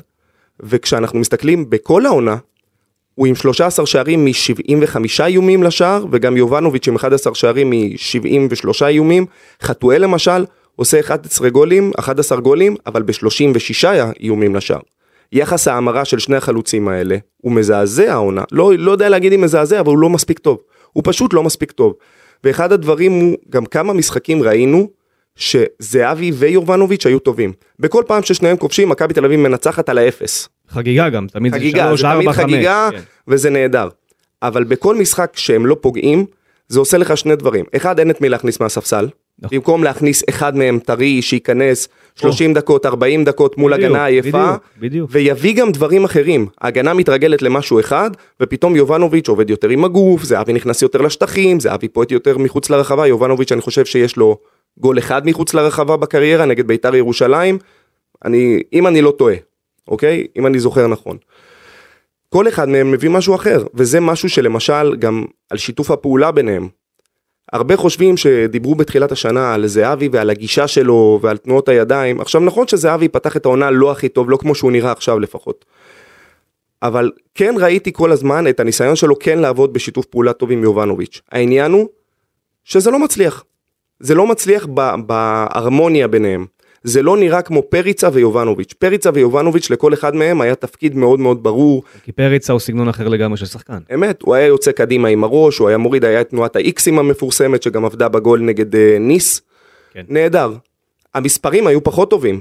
וכשאנחנו מסתכלים בכל העונה, הוא עם 13 שערים מ-75 איומים לשער, וגם יובנוביץ' עם 11 שערים מ-73 איומים. חתואל למשל, עושה 11 גולים, 11 גולים, אבל ב-36 איומים לשער. יחס ההמרה של שני החלוצים האלה הוא מזעזע העונה, לא, לא יודע להגיד אם מזעזע, אבל הוא לא מספיק טוב. הוא פשוט לא מספיק טוב. ואחד הדברים הוא, גם כמה משחקים ראינו שזהבי ויובנוביץ' היו טובים. בכל פעם ששניהם כובשים, מכבי תל אביב מנצחת על האפס. חגיגה גם, תמיד חגיגה, זה שלוש, ארבע, חמש. חגיגה, זה תמיד חגיגה. וזה נהדר. אבל בכל משחק שהם לא פוגעים, זה עושה לך שני דברים. אחד, אין את מי להכניס מהספסל. נכון. במקום להכניס אחד מהם טרי שייכנס 30 דקות, 40 דקות מול בדיוק, הגנה עייפה, בדיוק, בדיוק. ויביא גם דברים אחרים. ההגנה מתרגלת למשהו אחד, ופתאום יובנוביץ' עובד יותר עם הגוף, זהבי נכנס יותר לשטחים, זהבי פועט יותר מחוץ לרחבה, יובנוביץ' אני חושב שיש לו גול אחד מחוץ לרחבה בקריירה נגד בית"ר ירושלים, אני, אם אני לא טועה, אוקיי? אם אני זוכר נכון. כל אחד מהם מביא משהו אחר, וזה משהו שלמשל גם על שיתוף הפעולה ביניהם. הרבה חושבים שדיברו בתחילת השנה על זהבי ועל הגישה שלו ועל תנועות הידיים. עכשיו נכון שזהבי פתח את העונה לא הכי טוב, לא כמו שהוא נראה עכשיו לפחות. אבל כן ראיתי כל הזמן את הניסיון שלו כן לעבוד בשיתוף פעולה טוב עם יובנוביץ'. העניין הוא שזה לא מצליח. זה לא מצליח בהרמוניה ביניהם. זה לא נראה כמו פריצה ויובנוביץ'. פריצה ויובנוביץ' לכל אחד מהם היה תפקיד מאוד מאוד ברור. כי פריצה הוא סגנון אחר לגמרי של שחקן. אמת, הוא היה יוצא קדימה עם הראש, הוא היה מוריד, היה את תנועת האיקסים המפורסמת שגם עבדה בגול נגד uh, ניס. כן. נהדר. המספרים היו פחות טובים,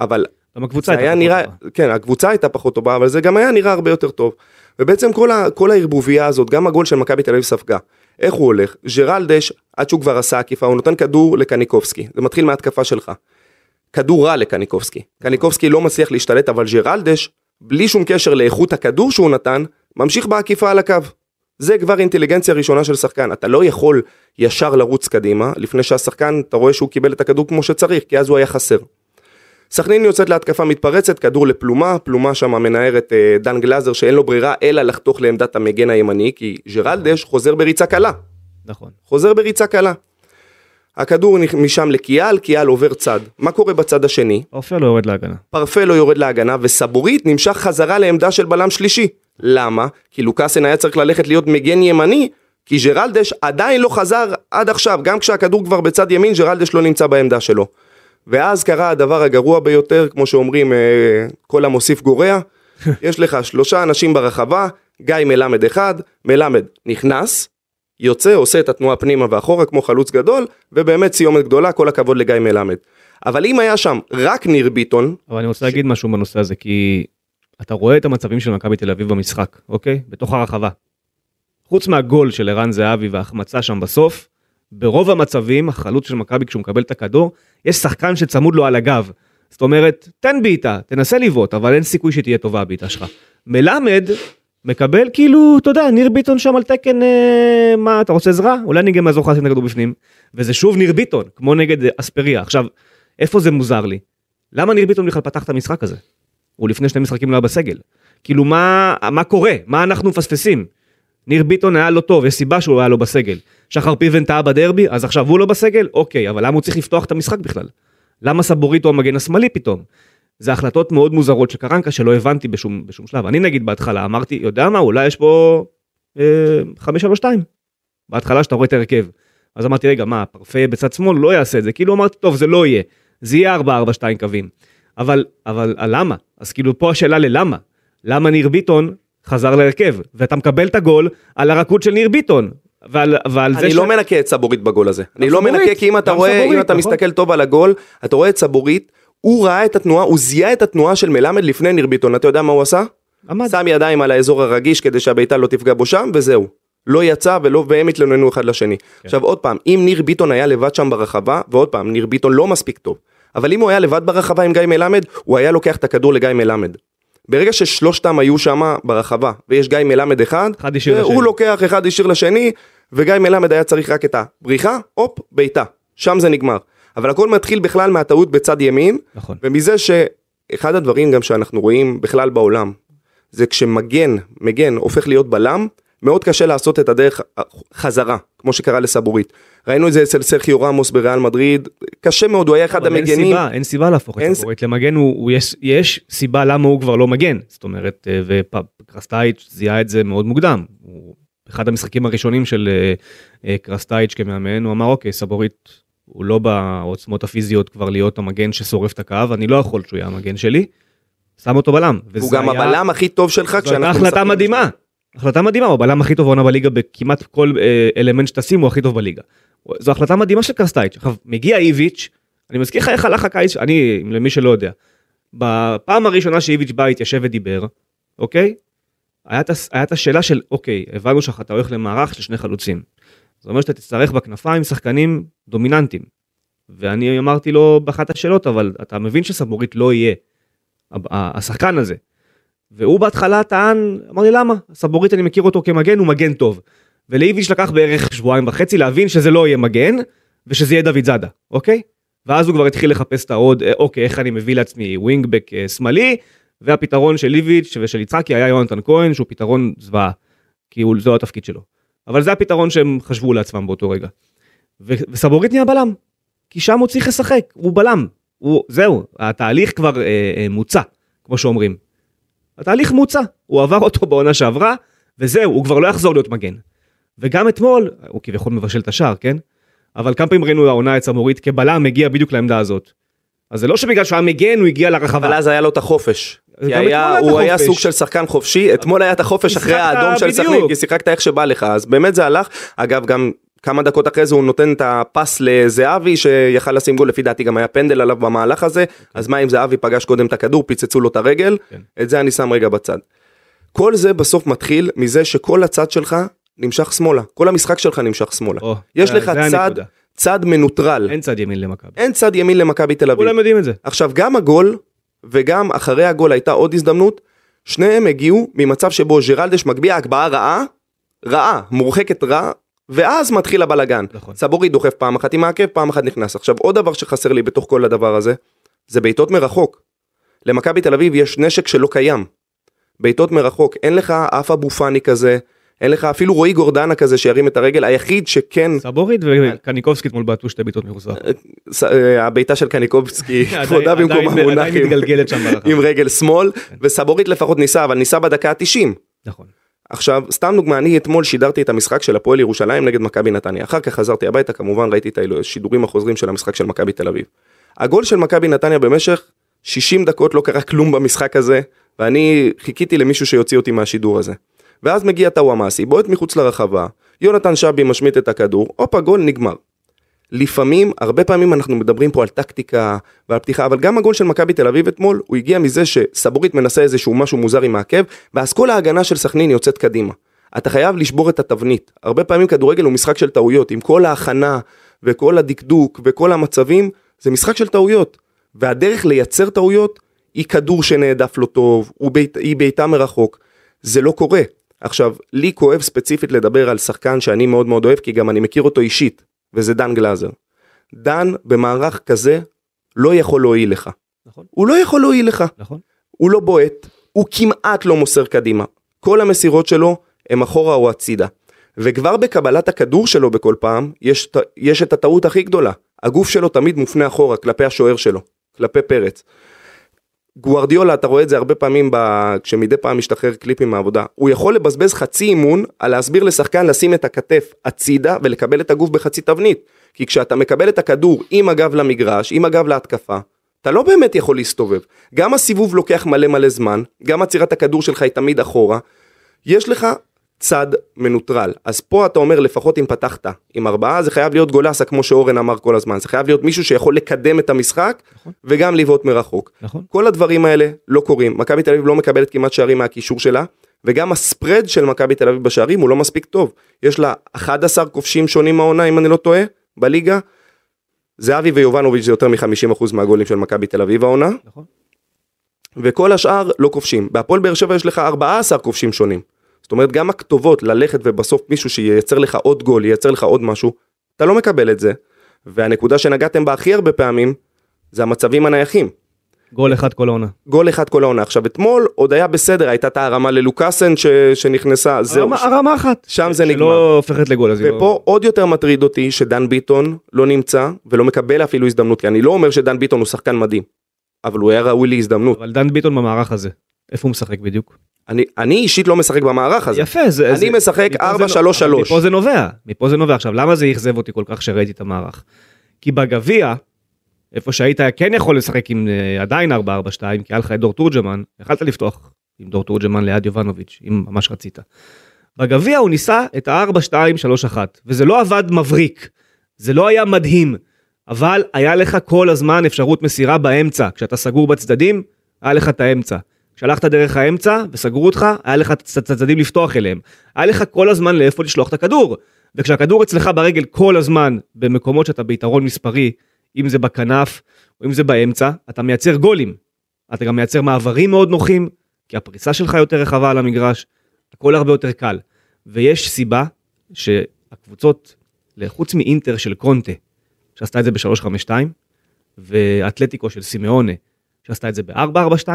אבל גם הקבוצה הייתה פחות נראה, טובה. כן, הקבוצה הייתה פחות טובה, אבל זה גם היה נראה הרבה יותר טוב. ובעצם כל, ה, כל הערבוביה הזאת, גם הגול של מכבי תל אביב ספגה. איך הוא הולך? ג'רלדש, עד שהוא כבר עשה עקיפה, הוא נותן כדור לקניקובסקי. זה מתחיל מההתקפה שלך. כדור רע לקניקובסקי. קניקובסקי לא מצליח להשתלט, אבל ג'רלדש, בלי שום קשר לאיכות הכדור שהוא נתן, ממשיך בעקיפה על הקו. זה כבר אינטליגנציה ראשונה של שחקן. אתה לא יכול ישר לרוץ קדימה, לפני שהשחקן, אתה רואה שהוא קיבל את הכדור כמו שצריך, כי אז הוא היה חסר. סכנין יוצאת להתקפה מתפרצת, כדור לפלומה, פלומה שם מנערת אה, דן גלאזר שאין לו ברירה אלא לחתוך לעמדת המגן הימני, כי ג'רלדש חוזר בריצה קלה. נכון. חוזר בריצה קלה. הכדור משם לקיאל, קיאל עובר צד. מה קורה בצד השני? פרפה לא יורד להגנה. פרפה לא יורד להגנה, וסבורית נמשך חזרה לעמדה של בלם שלישי. למה? כי לוקאסן היה צריך ללכת להיות מגן ימני, כי ג'רלדש עדיין לא חזר עד עכשיו, גם כשהכדור כבר בצד ימין, ג'רלדש לא נמצא בעמדה שלו. ואז קרה הדבר הגרוע ביותר, כמו שאומרים, אה, כל המוסיף גורע. [laughs] יש לך שלושה אנשים ברחבה, גיא מלמד אחד, מלמד נכנס, יוצא, עושה את התנועה פנימה ואחורה כמו חלוץ גדול, ובאמת סיומת גדולה, כל הכבוד לגיא מלמד. אבל אם היה שם רק ניר ביטון... אבל אני רוצה ש... להגיד משהו בנושא הזה, כי אתה רואה את המצבים של מכבי תל אביב במשחק, אוקיי? בתוך הרחבה. חוץ מהגול של ערן זהבי וההחמצה שם בסוף, ברוב המצבים, החלוץ של מכבי כשהוא מקבל את הכדור, יש שחקן שצמוד לו על הגב. זאת אומרת, תן בעיטה, תנסה לבעוט, אבל אין סיכוי שתהיה טובה הבעיטה שלך. מלמד מקבל כאילו, אתה יודע, ניר ביטון שם על תקן, אה, מה, אתה רוצה עזרה? אולי אני גם אעזור לך לשים את הכדור בפנים. וזה שוב ניר ביטון, כמו נגד אספריה. עכשיו, איפה זה מוזר לי? למה ניר ביטון בכלל פתח את המשחק הזה? הוא לפני שני משחקים לא היה בסגל. כאילו, מה, מה קורה? מה אנחנו מפספסים? ניר ביטון היה לא טוב, יש סיבה שהוא היה לא בסגל. שחר פיבן טעה בדרבי, אז עכשיו הוא לא בסגל? אוקיי, אבל למה הוא צריך לפתוח את המשחק בכלל? למה סבוריטו המגן השמאלי פתאום? זה החלטות מאוד מוזרות של קרנקה שלא הבנתי בשום, בשום שלב. אני נגיד בהתחלה אמרתי, יודע מה, אולי יש פה אה, 5-3-2. בהתחלה שאתה רואה את ההרכב. אז אמרתי, רגע, מה, פרפה בצד שמאל לא יעשה את זה. כאילו אמרתי, טוב, זה לא יהיה. זה יהיה 4-4-2 קווים. אבל, אבל למה? אז כאילו פה השאלה ללמה. למה ניר ביטון חזר להרכב? ואתה מקבל את הגול על הרכות של ניר ביטון. ועל, ועל אני לא ש... מנקה את סבורית בגול הזה. אני לא מנקה כי אם אתה רואה, סבורית, אם אתה נכון? מסתכל טוב על הגול, אתה רואה את סבורית הוא ראה את התנועה, הוא זיהה את התנועה של מלמד לפני ניר ביטון, אתה יודע מה הוא עשה? עמד. שם ידיים על האזור הרגיש כדי שהביתה לא תפגע בו שם, וזהו. לא יצא ולא, והם התלוננו אחד לשני. כן. עכשיו עוד פעם, אם ניר ביטון היה לבד שם ברחבה, ועוד פעם, ניר ביטון לא מספיק טוב, אבל אם הוא היה לבד ברחבה עם גיא מלמד, הוא היה לוקח את הכדור לגיא מלמד. ברגע ששלושתם היו שם ברחבה, ויש גיא מלמד אחד, אחד הוא לוקח אחד ישיר לשני, וגיא מלמד היה צריך רק את הבריחה, הופ, בעיטה. שם זה נגמר. אבל הכל מתחיל בכלל מהטעות בצד ימין, נכון. ומזה שאחד הדברים גם שאנחנו רואים בכלל בעולם, זה כשמגן, מגן הופך להיות בלם, מאוד קשה לעשות את הדרך חזרה, כמו שקרה לסבורית. ראינו את זה אצל סרחיו רמוס בריאל מדריד, קשה מאוד, הוא היה אחד המגנים. אין סיבה, אין סיבה להפוך את סבורית למגן, הוא, הוא יש, יש סיבה למה הוא כבר לא מגן. זאת אומרת, אה, וקרסטייץ' זיהה את זה מאוד מוקדם. הוא, אחד המשחקים הראשונים של אה, אה, קרסטייץ' כמאמן, הוא אמר אוקיי, סבורית הוא לא בעוצמות הפיזיות כבר להיות המגן ששורף את הקו, אני לא יכול שהוא יהיה המגן שלי, שם אותו בלם. הוא גם היה... הבלם הכי טוב שלך כשאנחנו... זו החלטה מדהימה. החלטה מדהימה, הוא הבלם הכי טוב עונה בליגה בכמעט כל אה, אלמנט שתשים הוא הכי טוב בליגה. זו החלטה מדהימה של קרסטייץ'. עכשיו, מגיע איביץ', אני מזכיר לך איך הלך הקיץ, אני, למי שלא יודע, בפעם הראשונה שאיביץ' בא, התיישב ודיבר, אוקיי? היה את השאלה של, אוקיי, הבנו שאתה הולך למערך של שני חלוצים. זאת אומרת שאתה תצטרך בכנפיים שחקנים דומיננטיים. ואני אמרתי לו באחת השאלות, אבל אתה מבין שסבורית לא יהיה השחקן הזה. והוא בהתחלה טען, אמר לי למה? סבורית אני מכיר אותו כמגן, הוא מגן טוב. ולאיביץ' לקח בערך שבועיים וחצי להבין שזה לא יהיה מגן, ושזה יהיה דוד זאדה, אוקיי? ואז הוא כבר התחיל לחפש את העוד, אה, אוקיי, איך אני מביא לעצמי ווינגבק אה, שמאלי, והפתרון של ליביץ' ושל יצחקי היה יונתן כהן, שהוא פתרון זוועה, כי הוא, זה התפקיד שלו. אבל זה הפתרון שהם חשבו לעצמם באותו רגע. וסבורית נהיה בלם, כי שם הוא צריך לשחק, הוא בלם. הוא, זהו, התהליך כבר אה, אה, מוצע, כמו שאומרים. התהליך מוצע, הוא עבר אותו בעונה שעברה, וזהו, הוא כבר לא יחזור להיות מגן. וגם אתמול, הוא כביכול מבשל את השער, כן? אבל כמה פעמים ראינו העונה את סמורית כבלם מגיע בדיוק לעמדה הזאת. אז זה לא שבגלל שהוא היה מגן הוא הגיע לרחבה. אבל אז היה לו את החופש. כי היה, הוא היה. סוג של שחקן חופשי, אתמול היה את החופש אחרי האדום של. סכנין, כי שיחקת איך שבא לך, אז באמת זה הלך. אגב, גם כמה דקות אחרי זה הוא נותן את הפס לזהבי, שיכל לשים גול, לפי דעתי גם היה פנדל עליו במהלך הזה, אז מה אם זהבי פגש קודם את הכדור, פיצצו לו את הרגל, כן. את זה אני שם רגע בצד. כל זה בסוף מתחיל מזה שכל הצד שלך נמשך שמאלה, כל המשחק שלך נמשך שמאלה. או, יש זה- לך צד. צד מנוטרל, אין צד ימין למכבי. אין צד ימין למכבי תל אביב. כולם יודעים את זה. עכשיו גם הגול וגם אחרי הגול הייתה עוד הזדמנות, שניהם הגיעו ממצב שבו ג'רלדש מגביה הגבהה רעה, רעה, מורחקת רע, ואז מתחיל הבלגן. נכון. סבורי דוחף פעם אחת עם העקב, פעם אחת נכנס. עכשיו עוד דבר שחסר לי בתוך כל הדבר הזה, זה בעיטות מרחוק. למכבי תל אביב יש נשק שלא קיים. בעיטות מרחוק, אין לך אף אבו פאני כזה, אין לך אפילו רועי גורדנה כזה שירים את הרגל, היחיד שכן, סבורית וקניקובסקי אתמול בעטו שתי בעיטות מחוסר. ס- אה, הבעיטה של קניקובסקי, [laughs] כבודה מונח עדיין עם- רגל שמאל, וסבורית לפחות ניסה, אבל ניסה בדקה ה-90. נכון. עכשיו, סתם דוגמה, אני אתמול שידרתי את המשחק של הפועל ירושלים נגד מכבי נתניה. אחר כך חזרתי הביתה, כמובן ראיתי את השידורים החוזרים של המשחק של מכבי תל אביב. הגול של מכבי נתניה במשך 60 דקות לא קרה כלום במשחק הזה, ואני חיכיתי למישהו שיוציא אותי מהשידור הזה. ואז מגיע טוואמאסי, בועט מחוץ לרחבה, יונתן שבי משמיט את הכדור, הופה גול נגמר. לפעמים, הרבה פעמים אנחנו מדברים פה על טקטיקה ועל פתיחה, אבל גם הגול של מכבי תל אביב אתמול, הוא הגיע מזה שסבורית מנסה איזשהו משהו מוזר עם העקב, ואז כל ההגנה של סכנין יוצאת קדימה. אתה חייב לשבור את התבנית. הרבה פעמים כדורגל הוא משחק של טעויות, עם כל ההכנה וכל הדקדוק וכל המצבים, זה משחק של טעויות. והדרך לייצר טעויות היא כדור שנעדף לא טוב, היא בעיטה מרחוק. זה לא קורה. עכשיו, לי כואב ספציפית לדבר על שחקן שאני מאוד מאוד אוהב, כי גם אני מכיר אותו אישית, וזה דן גלאזר. דן במערך כזה לא יכול להועיל לך. נכון. הוא לא יכול להועיל לך. נכון. הוא לא בועט, הוא כמעט לא מוסר קדימה. כל המסירות שלו הם אחורה או הצידה. וכבר בקבלת הכדור שלו בכל פעם, יש, יש את הטעות הכי גדולה. הגוף שלו תמיד מופנה אחורה, כלפי השוער שלו, כלפי פרץ. גוארדיולה, אתה רואה את זה הרבה פעמים ב... כשמדי פעם משתחרר קליפים מהעבודה. הוא יכול לבזבז חצי אימון על להסביר לשחקן לשים את הכתף הצידה ולקבל את הגוף בחצי תבנית. כי כשאתה מקבל את הכדור עם הגב למגרש, עם הגב להתקפה, אתה לא באמת יכול להסתובב. גם הסיבוב לוקח מלא מלא זמן, גם עצירת הכדור שלך היא תמיד אחורה. יש לך צד מנוטרל. אז פה אתה אומר לפחות אם פתחת עם ארבעה זה חייב להיות גולסה כמו שאורן אמר כל הזמן. זה חייב להיות מישהו שיכול לקדם את המשחק וגם לבעוט מרחוק. נכון. כל הדברים האלה לא קורים. מכבי תל אביב לא מקבלת כמעט שערים מהקישור שלה, וגם הספרד של מכבי תל אביב בשערים הוא לא מספיק טוב. יש לה 11 כובשים שונים מהעונה אם אני לא טועה, בליגה. זהבי ויובנוביץ' זה יותר מ-50% מהגולים של מכבי תל אביב העונה, נכון. וכל השאר לא כובשים. בהפועל באר שבע יש לך 14 כובשים שונים. זאת אומרת גם הכתובות ללכת ובסוף מישהו שייצר לך עוד גול, ייצר לך עוד משהו, אתה לא מקבל את זה. והנקודה שנגעתם בה הכי הרבה פעמים, זה המצבים הנייחים. גול אחד כל העונה. גול אחד כל העונה. עכשיו אתמול עוד היה בסדר, הייתה את הרמה ללוקאסן ש... שנכנסה, זהו. הרמה- הרמה אחת. שם זה נגמר. שלא הופכת לגול. לא- ופה עוד יותר מטריד אותי שדן ביטון לא נמצא ולא מקבל אפילו הזדמנות, כי אני לא אומר שדן ביטון הוא שחקן מדהים, אבל הוא היה ראוי להזדמנות. אבל דן ביטון במערך הזה. איפה הוא משחק בדיוק? אני, אני אישית לא משחק במערך הזה. יפה, זה... אני זה- משחק מפה 4-3-3. זה נו- אבל מפה זה נובע, מפה זה נובע. עכשיו, למה זה אכזב אותי כל כך שראיתי את המערך? כי בגביע, איפה שהיית כן יכול לשחק עם אה, עדיין 4-4-2, כי היה לך את דור תורג'מן, יכלת לפתוח עם דור תורג'מן ליד יובנוביץ', אם ממש רצית. בגביע הוא ניסה את ה-4-2-3-1, וזה לא עבד מבריק, זה לא היה מדהים, אבל היה לך כל הזמן אפשרות מסירה באמצע, כשאתה סגור בצדדים, היה לך את האמצע. כשהלכת דרך האמצע וסגרו אותך, היה לך את הצדדים לפתוח אליהם. היה לך כל הזמן לאיפה לשלוח את הכדור. וכשהכדור אצלך ברגל כל הזמן, במקומות שאתה ביתרון מספרי, אם זה בכנף או אם זה באמצע, אתה מייצר גולים. אתה גם מייצר מעברים מאוד נוחים, כי הפריסה שלך יותר רחבה על המגרש, הכל הרבה יותר קל. ויש סיבה שהקבוצות, חוץ מאינטר של קונטה, שעשתה את זה ב-352, ואתלטיקו של סימאונה, שעשתה את זה ב-442,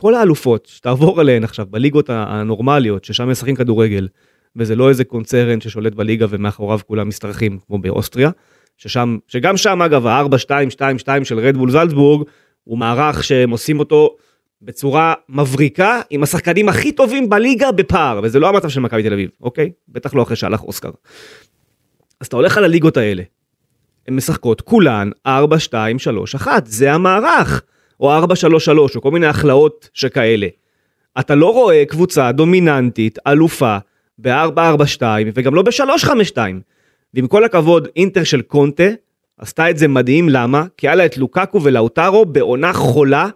כל האלופות שתעבור עליהן עכשיו בליגות הנורמליות ששם משחקים כדורגל וזה לא איזה קונצרן ששולט בליגה ומאחוריו כולם משתרכים כמו באוסטריה ששם שגם שם אגב ה-4-2-2-2 של רדבול זלצבורג הוא מערך שהם עושים אותו בצורה מבריקה עם השחקנים הכי טובים בליגה בפער וזה לא המצב של מכבי תל אביב אוקיי בטח לא אחרי שהלך אוסקר. אז אתה הולך על הליגות האלה. הן משחקות כולן 4 2 3 1 זה המערך או 4 3 3 או כל מיני הכלאות שכאלה. אתה לא רואה קבוצה דומיננטית אלופה ב-4 4 2 וגם לא ב-3 5 2. ועם כל הכבוד אינטר של קונטה עשתה את זה מדהים למה כי היה לה את לוקקו ולאוטרו בעונה חולה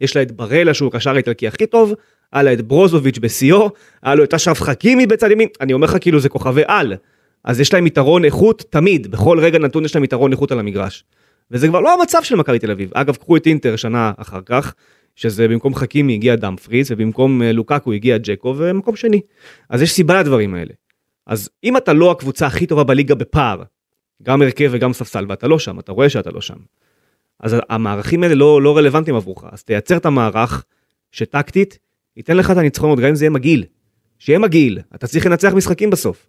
יש לה את ברלה שהוא הקשר האיטלקי הכי טוב, היה לה את ברוזוביץ' בשיאו, היה לו את אשרף חכימי בצד ימין, אני אומר לך כאילו זה כוכבי על. אז יש להם יתרון איכות תמיד, בכל רגע נתון יש להם יתרון איכות על המגרש. וזה כבר לא המצב של מכבי תל אביב. אגב, קחו את אינטר שנה אחר כך, שזה במקום חכימי הגיע דאמפריס, ובמקום אה, לוקקו הגיע ג'קו, ומקום שני. אז יש סיבה לדברים האלה. אז אם אתה לא הקבוצה הכי טובה בליגה בפער, גם הרכב וגם ספסל, ואתה לא שם, אתה רואה שאתה לא שם. אז המערכים האלה לא, לא רלוונטיים עבורך, אז תייצר את המערך שטקטית ייתן לך את הניצחונות, גם אם זה יהיה מגעיל. שיהיה מגעיל, אתה צריך לנצח משחקים בסוף.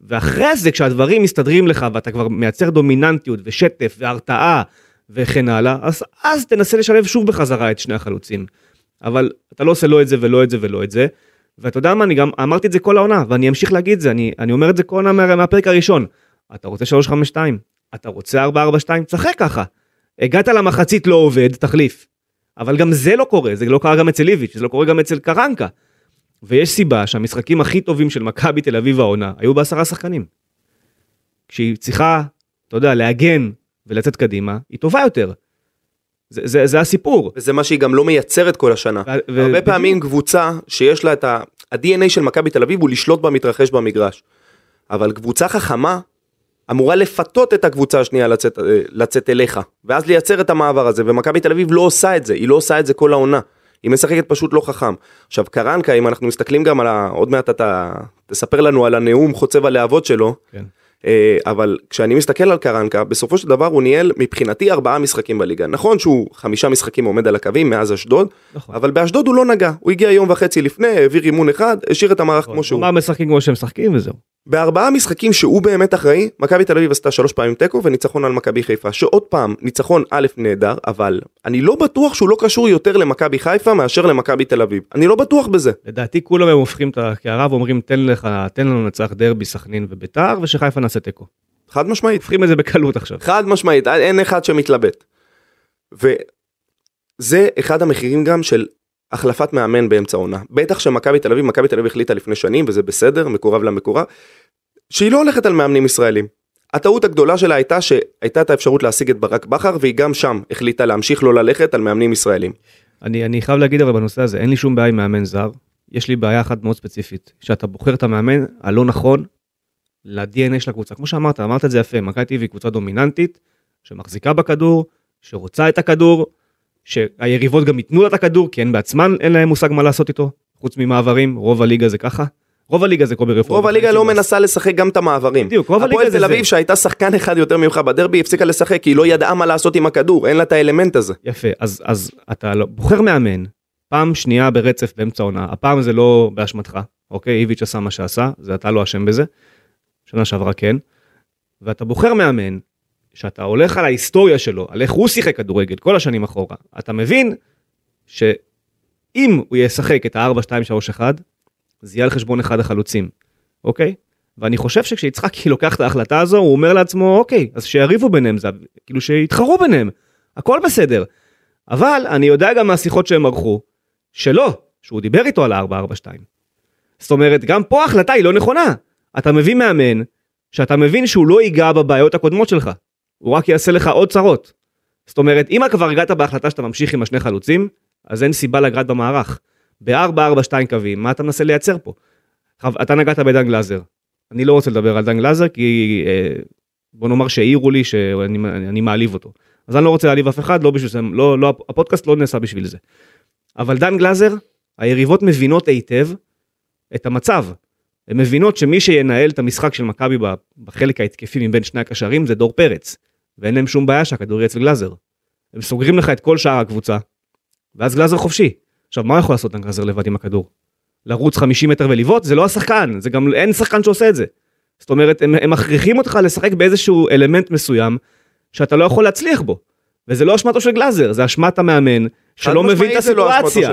ואחרי זה כשהדברים מסתדרים לך ואתה כבר מייצר דומיננטיות ושטף והרתעה וכן הלאה, אז, אז תנסה לשלב שוב בחזרה את שני החלוצים. אבל אתה לא עושה לא את זה ולא את זה ולא את זה. ואתה יודע מה, אני גם אמרתי את זה כל העונה, ואני אמשיך להגיד את זה, אני, אני אומר את זה כל העונה מה, מהפרק הראשון. אתה רוצה 352, אתה רוצה 442, תשחק ככה. הגעת למחצית לא עובד, תחליף. אבל גם זה לא קורה, זה לא קרה גם אצל איביץ', זה לא קורה גם אצל קרנקה. ויש סיבה שהמשחקים הכי טובים של מכבי תל אביב העונה היו בעשרה שחקנים. כשהיא צריכה, אתה יודע, להגן ולצאת קדימה, היא טובה יותר. זה, זה, זה הסיפור. וזה מה שהיא גם לא מייצרת כל השנה. ו- הרבה ו- פעמים קבוצה שיש לה את ה-DNA של מכבי תל אביב הוא לשלוט במתרחש במגרש. אבל קבוצה חכמה אמורה לפתות את הקבוצה השנייה לצאת, אה, לצאת אליך, ואז לייצר את המעבר הזה, ומכבי תל אביב לא עושה את זה, היא לא עושה את זה כל העונה. היא משחקת פשוט לא חכם. עכשיו קרנקה, אם אנחנו מסתכלים גם על ה... עוד מעט אתה תספר לנו על הנאום חוצב הלהבות שלו, כן. אה, אבל כשאני מסתכל על קרנקה, בסופו של דבר הוא ניהל מבחינתי ארבעה משחקים בליגה. נכון שהוא חמישה משחקים עומד על הקווים מאז אשדוד, נכון. אבל באשדוד הוא לא נגע. הוא הגיע יום וחצי לפני, העביר אימון אחד, השאיר את המערך נכון. כמו שהוא. הוא משחקים כמו שהם משחקים וזהו. בארבעה משחקים שהוא באמת אחראי, מכבי תל אביב עשתה שלוש פעמים תיקו וניצחון על מכבי חיפה, שעוד פעם, ניצחון א' נהדר, אבל אני לא בטוח שהוא לא קשור יותר למכבי חיפה מאשר למכבי תל אביב. אני לא בטוח בזה. לדעתי כולם הם הופכים את הקערה ואומרים תן לך, תן לנו לנצח דרבי סכנין וביתר ושחיפה נעשה תיקו. חד משמעית. הופכים את זה בקלות עכשיו. חד משמעית, אין אחד שמתלבט. וזה אחד המחירים גם של החלפת מאמן באמצע עונה. בטח שמכבי תל אביב, מכבי תל אביב החליטה לפני שנים, וזה בסדר, מקורב למקורב, שהיא לא הולכת על מאמנים ישראלים. הטעות הגדולה שלה הייתה שהייתה את האפשרות להשיג את ברק בכר, והיא גם שם החליטה להמשיך לא ללכת על מאמנים ישראלים. אני, אני חייב להגיד אבל בנושא הזה, אין לי שום בעיה עם מאמן זר. יש לי בעיה אחת מאוד ספציפית, שאתה בוחר את המאמן הלא נכון ל-DNA של הקבוצה. כמו שאמרת, אמרת את זה יפה, מכבי טבעי קבוצה דומיננטית, שמחזיקה בכדור, שרוצה את הכדור, שהיריבות גם ייתנו לה את הכדור, כי הן בעצמן אין להם מושג מה לעשות איתו, חוץ ממעברים, רוב הליגה זה ככה. רוב הליגה זה קובי רפואה. רוב הליגה לא מנסה לשחק גם את המעברים. בדיוק, רוב הליגה זה זה. הפועל תל אביב שהייתה שחקן אחד יותר ממך בדרבי הפסיקה לשחק כי היא לא ידעה מה לעשות עם הכדור, אין לה את האלמנט הזה. יפה, אז, אז אתה לא, בוחר מאמן, פעם שנייה ברצף באמצע עונה, הפעם זה לא באשמתך, אוקיי? איביץ' עשה מה שעשה, זה אתה לא אשם בזה. שנה שעברה כן. ואתה בוחר מאמן שאתה הולך על ההיסטוריה שלו, על איך הוא שיחק כדורגל כל השנים אחורה, אתה מבין שאם הוא ישחק את ה-4-2-3-1, זה יהיה על חשבון אחד החלוצים, אוקיי? ואני חושב שכשיצחקי [laughs] לוקח את ההחלטה הזו, הוא אומר לעצמו, אוקיי, אז שיריבו ביניהם, זה, כאילו שיתחרו ביניהם, הכל בסדר. אבל אני יודע גם מהשיחות שהם ערכו, שלא, שהוא דיבר איתו על ה-4-4-2. זאת אומרת, גם פה ההחלטה היא לא נכונה. אתה מביא מאמן, שאתה מבין שהוא לא ייגע בבעיות הקודמות שלך. הוא רק יעשה לך עוד צרות. זאת אומרת, אם כבר הגעת בהחלטה שאתה ממשיך עם השני חלוצים, אז אין סיבה לגעת במערך. ב-4-4-2 קווים, מה אתה מנסה לייצר פה? אתה נגעת בדן גלאזר. אני לא רוצה לדבר על דן גלאזר, כי אה, בוא נאמר שהעירו לי שאני אני מעליב אותו. אז אני לא רוצה להעליב אף אחד, לא בשביל זה, לא, לא, הפודקאסט לא נעשה בשביל זה. אבל דן גלאזר, היריבות מבינות היטב את המצב. הן מבינות שמי שינהל את המשחק של מכבי בחלק ההתקפי מבין שני הקשרים זה דור פרץ. ואין להם שום בעיה שהכדור יהיה אצל גלאזר. הם סוגרים לך את כל שאר הקבוצה, ואז גלאזר חופשי. עכשיו, מה יכול לעשות דן גלזר לבד עם הכדור? לרוץ 50 מטר ולבעוט? זה לא השחקן, זה גם אין שחקן שעושה את זה. זאת אומרת, הם, הם מכריחים אותך לשחק באיזשהו אלמנט מסוים שאתה לא יכול להצליח בו. וזה לא אשמתו של גלאזר, זה אשמת המאמן שלא מבין את לא הסיטואציה.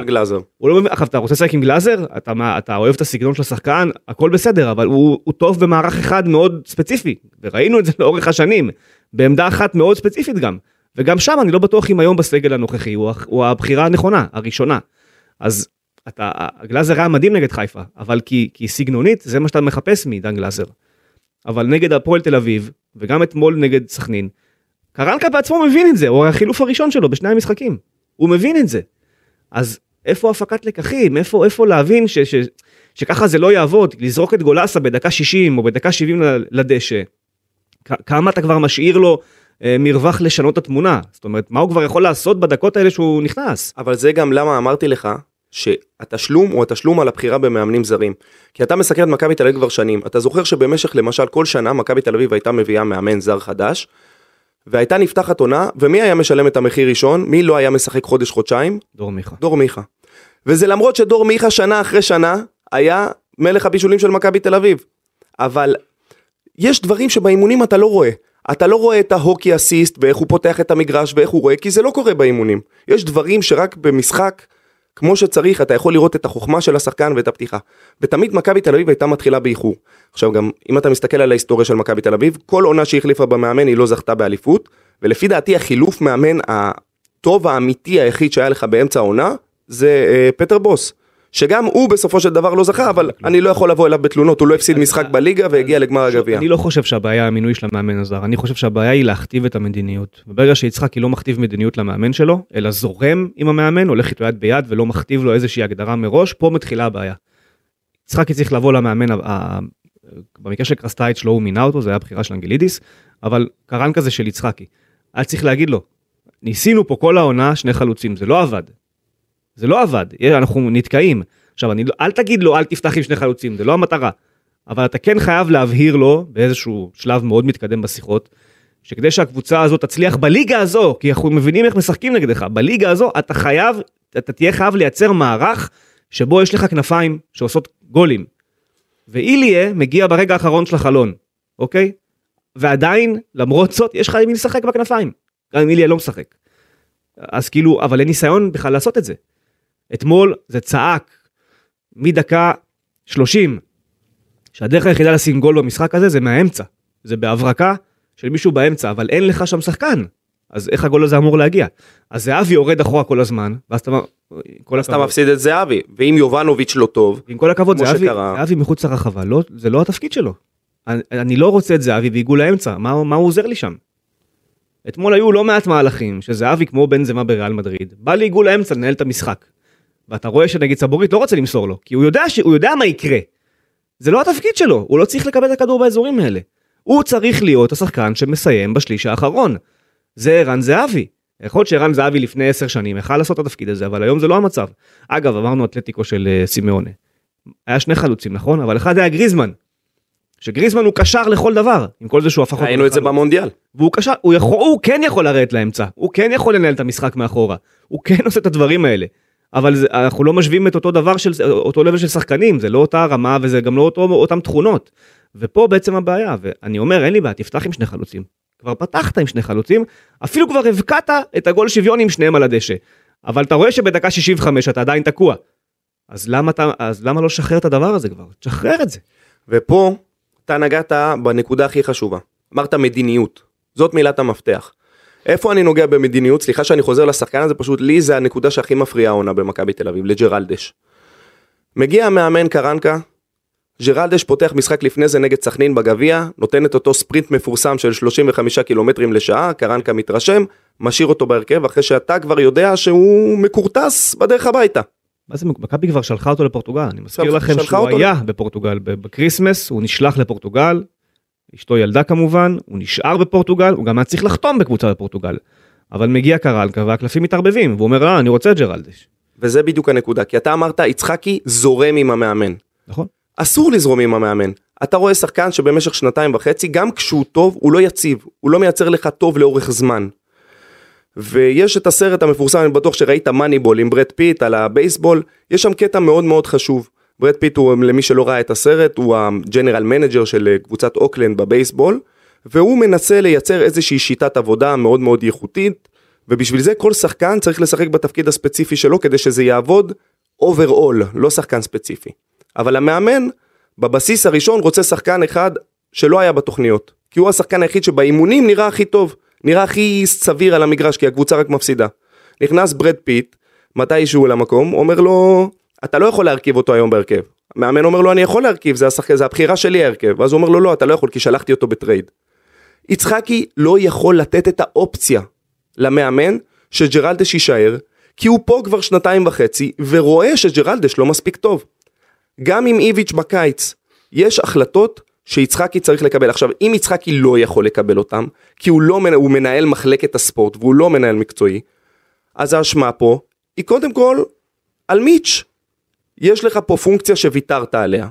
הוא לא מבין, עכשיו אתה רוצה לשחק עם גלאזר, אתה, מה, אתה אוהב את הסגנון של השחקן, הכל בסדר, אבל הוא, הוא טוב במערך אחד מאוד ספציפי, וראינו את זה [laughs] לאורך השנים, בעמדה אחת מאוד ספציפית גם. וגם שם אני לא בטוח אם היום בסגל הנוכחי הוא, הוא הבחירה הנכונה, הראשונה. אז אתה, גלאזר היה מדהים נגד חיפה, אבל כי, כי סגנונית זה מה שאתה מחפש מדן גלאזר. אבל נגד הפועל תל אביב, וגם אתמול נגד סכנין, קרנקה בעצמו מבין את זה, הוא החילוף הראשון שלו בשני המשחקים. הוא מבין את זה. אז איפה הפקת לקחים? איפה, איפה להבין ש, ש, שככה זה לא יעבוד? לזרוק את גולסה בדקה 60 או בדקה 70 ל- לדשא. כמה אתה כבר משאיר לו אה, מרווח לשנות את התמונה? זאת אומרת, מה הוא כבר יכול לעשות בדקות האלה שהוא נכנס? אבל זה גם למה אמרתי לך שהתשלום הוא התשלום על הבחירה במאמנים זרים. כי אתה מסקר את מכבי תל אביב כבר שנים. אתה זוכר שבמשך למשל כל שנה מכבי תל אביב הייתה מביאה מאמן זר חדש, והייתה נפתחת עונה, ומי היה משלם את המחיר ראשון? מי לא היה משחק חודש חודשיים? דור מיכה. דור מיכה. וזה למרות שדור מיכה שנה אחרי שנה היה מלך הבישולים של מכבי תל אביב. אבל יש דברים שבאימונים אתה לא רואה. אתה לא רואה את ההוקי אסיסט ואיך הוא פותח את המגרש ואיך הוא רואה, כי זה לא קורה באימונים. יש דברים שרק במשחק, כמו שצריך, אתה יכול לראות את החוכמה של השחקן ואת הפתיחה. ותמיד מכבי תל אביב הייתה מתחילה באיחור. עכשיו גם, אם אתה מסתכל על ההיסטוריה של מכבי תל אביב, כל עונה שהחליפה במאמן היא לא זכתה באליפות, ולפי דעתי החילוף מאמן הטוב האמיתי היחיד שהיה לך באמצע העונה, זה אה, פטר בוס. שגם הוא בסופו של דבר לא זכה, אבל אני לא יכול לבוא אליו בתלונות, הוא לא הפסיד משחק בליגה והגיע לגמר הגביע. אני לא חושב שהבעיה המינוי של המאמן הזר, אני חושב שהבעיה היא להכתיב את המדיניות. וברגע שיצחקי לא מכתיב מדיניות למאמן שלו, אלא זורם עם המאמן, הולך איתו יד ביד ולא מכתיב לו איזושהי הגדרה מראש, פה מתחילה הבעיה. יצחקי צריך לבוא למאמן, במקרה של קרסטייץ' לא הוא מינה אותו, זה היה בחירה של אנגלידיס, אבל קרנקה זה של יצחקי. היה צריך להגיד לו, ניסינו פה כל העונה שני חלוצים, זה לא עבד. זה לא עבד, אנחנו נתקעים. עכשיו, אני, לא- אל תגיד לו, אל תפתח עם שני חלוצים, זה לא המטרה. אבל אתה כן חייב להבהיר לו באיזשהו שלב מאוד מתקדם בשיחות, שכדי שהקבוצה הזאת תצליח בליגה הזו, כי אנחנו מבינים איך משחקים נגדך, בליגה הזו אתה חייב, אתה תהיה חייב לייצר מערך שבו יש לך כנפיים שעושות גולים. ואיליה מגיע ברגע האחרון של החלון, אוקיי? ועדיין, למרות זאת, יש לך עם מי לשחק בכנפיים. גם אם איליה לא משחק. אז כאילו, אבל אין ניסיון בכלל לעשות את זה. אתמול זה צעק מדקה 30, שהדרך היחידה לשים גול במשחק הזה זה מהאמצע. זה בהברקה של מישהו באמצע, אבל אין לך שם שחקן. אז איך הגול הזה אמור להגיע? אז זהבי יורד אחורה כל הזמן, ואז אתה... כל אז אתה מפסיד את זהבי, ואם יובנוביץ' לא טוב, עם כל הכבוד, זהבי, שקרה. זהבי מחוץ לרחבה, לא, זה לא התפקיד שלו. אני, אני לא רוצה את זהבי בעיגול האמצע, מה, מה הוא עוזר לי שם? אתמול היו לא מעט מהלכים שזהבי כמו בן זמה בריאל מדריד, בא לעיגול האמצע לנהל את המשחק. ואתה רואה שנגיד סבורית לא רוצה למסור לו, כי הוא יודע, ש... הוא יודע מה יקרה. זה לא התפקיד שלו, הוא לא צריך לקבל את הכדור באזורים האלה. הוא צריך להיות השחקן שמסיים בשליש האחרון. זה ערן זהבי. יכול להיות שערן זהבי לפני עשר שנים יכל לעשות את התפקיד הזה, אבל היום זה לא המצב. אגב, אמרנו אתלטיקו של אה, סימאונה. היה שני חלוצים, נכון? אבל אחד היה גריזמן. שגריזמן הוא קשר לכל דבר, עם כל זה שהוא הפך ראינו את זה. במונדיאל. והוא קשר, הוא, יכול, הוא כן יכול לרדת לאמצע, הוא כן יכול לנהל את המשחק מאחורה, הוא כן עושה את הדברים האלה. אבל זה, אנחנו לא משווים את אותו דבר של, אותו לבל של שחקנים, זה לא אותה רמה וזה גם לא אותו, אותם תכונות. ופה בעצם הבעיה, ואני אומר, אין לי בעיה, תפתח עם שני חלוצים. כבר פתחת עם שני חלוצים, אפילו כבר הבקעת את הגול שוויון עם שניהם על הדשא. אבל אתה רואה שבדקה 65 אתה עדיין תקוע. אז למה, אתה, אז למה לא לשחרר את הדבר הזה כבר? תשחרר את זה. ופה אתה נגעת בנקודה הכי חשובה. אמרת מדיניות, זאת מילת המפתח. איפה אני נוגע במדיניות? סליחה שאני חוזר לשחקן הזה, פשוט לי זה הנקודה שהכי מפריעה העונה במכבי תל אביב, לג'רלדש. מגיע המאמן קרנקה, ג'רלדש פותח משחק לפני זה נגד סכנין בגביע, נותן את אותו ספרינט מפורסם של 35 קילומטרים לשעה, קרנקה מתרשם, משאיר אותו בהרכב אחרי שאתה כבר יודע שהוא מכורטס בדרך הביתה. מה זה, מכבי כבר שלחה אותו לפורטוגל, אני מזכיר לכם שהוא היה בפורטוגל בקריסמס, הוא נשלח לפורטוגל, אשתו ילדה כמובן, הוא נשאר בפורטוגל, הוא גם היה צריך לחתום בקבוצה בפורטוגל. אבל מגיע קרנקה והקלפים מתערבבים, והוא אומר, לא, אני רוצה את ג'רלדש. וזה בדיוק הנקודה, כי אתה אמרת, יצחקי זורם עם המאמן. נכון? אסור לזרום עם המאמן. אתה רואה שחקן שבמשך שנתיים וחצי, גם כשהוא טוב, הוא לא יציב, הוא לא מייצר לך טוב לאורך זמן. ויש את הסרט המפורסם, אני בטוח שראית מאניבול עם ברד פיט על הבייסבול, יש שם קטע מאוד מאוד חשוב. ברד פיט הוא, למי שלא ראה את הסרט, הוא ה general manager של קבוצת אוקלנד בבייסבול, והוא מנסה לייצר איזושהי שיטת עבודה מאוד מאוד ייחודית, ובשביל זה כל שחקן צריך לשחק בתפקיד הספציפי שלו כדי שזה יעבוד overall, לא שחקן ספציפי. אבל המאמן, בבסיס הראשון רוצה שחקן אחד שלא היה בתוכניות, כי הוא השחקן היחיד שבאימונים נראה הכי טוב, נראה הכי סביר על המגרש, כי הקבוצה רק מפסידה. נכנס ברד פיט, מתישהו למקום, אומר לו, אתה לא יכול להרכיב אותו היום בהרכב. המאמן אומר לו, אני יכול להרכיב, זה, השחק... זה הבחירה שלי ההרכב. ואז הוא אומר לו, לא, אתה לא יכול, כי שלחתי אותו ב trade. יצחקי לא יכול לתת את האופציה למאמן שג'רלדש יישאר, כי הוא פה כבר שנתיים וחצי, ורואה שג'רלדש לא מספיק טוב. גם עם איביץ' בקיץ, יש החלטות שיצחקי צריך לקבל. עכשיו, אם יצחקי לא יכול לקבל אותם, כי הוא לא הוא מנהל מחלקת הספורט והוא לא מנהל מקצועי, אז האשמה פה היא קודם כל על מיץ'. יש לך פה פונקציה שוויתרת עליה,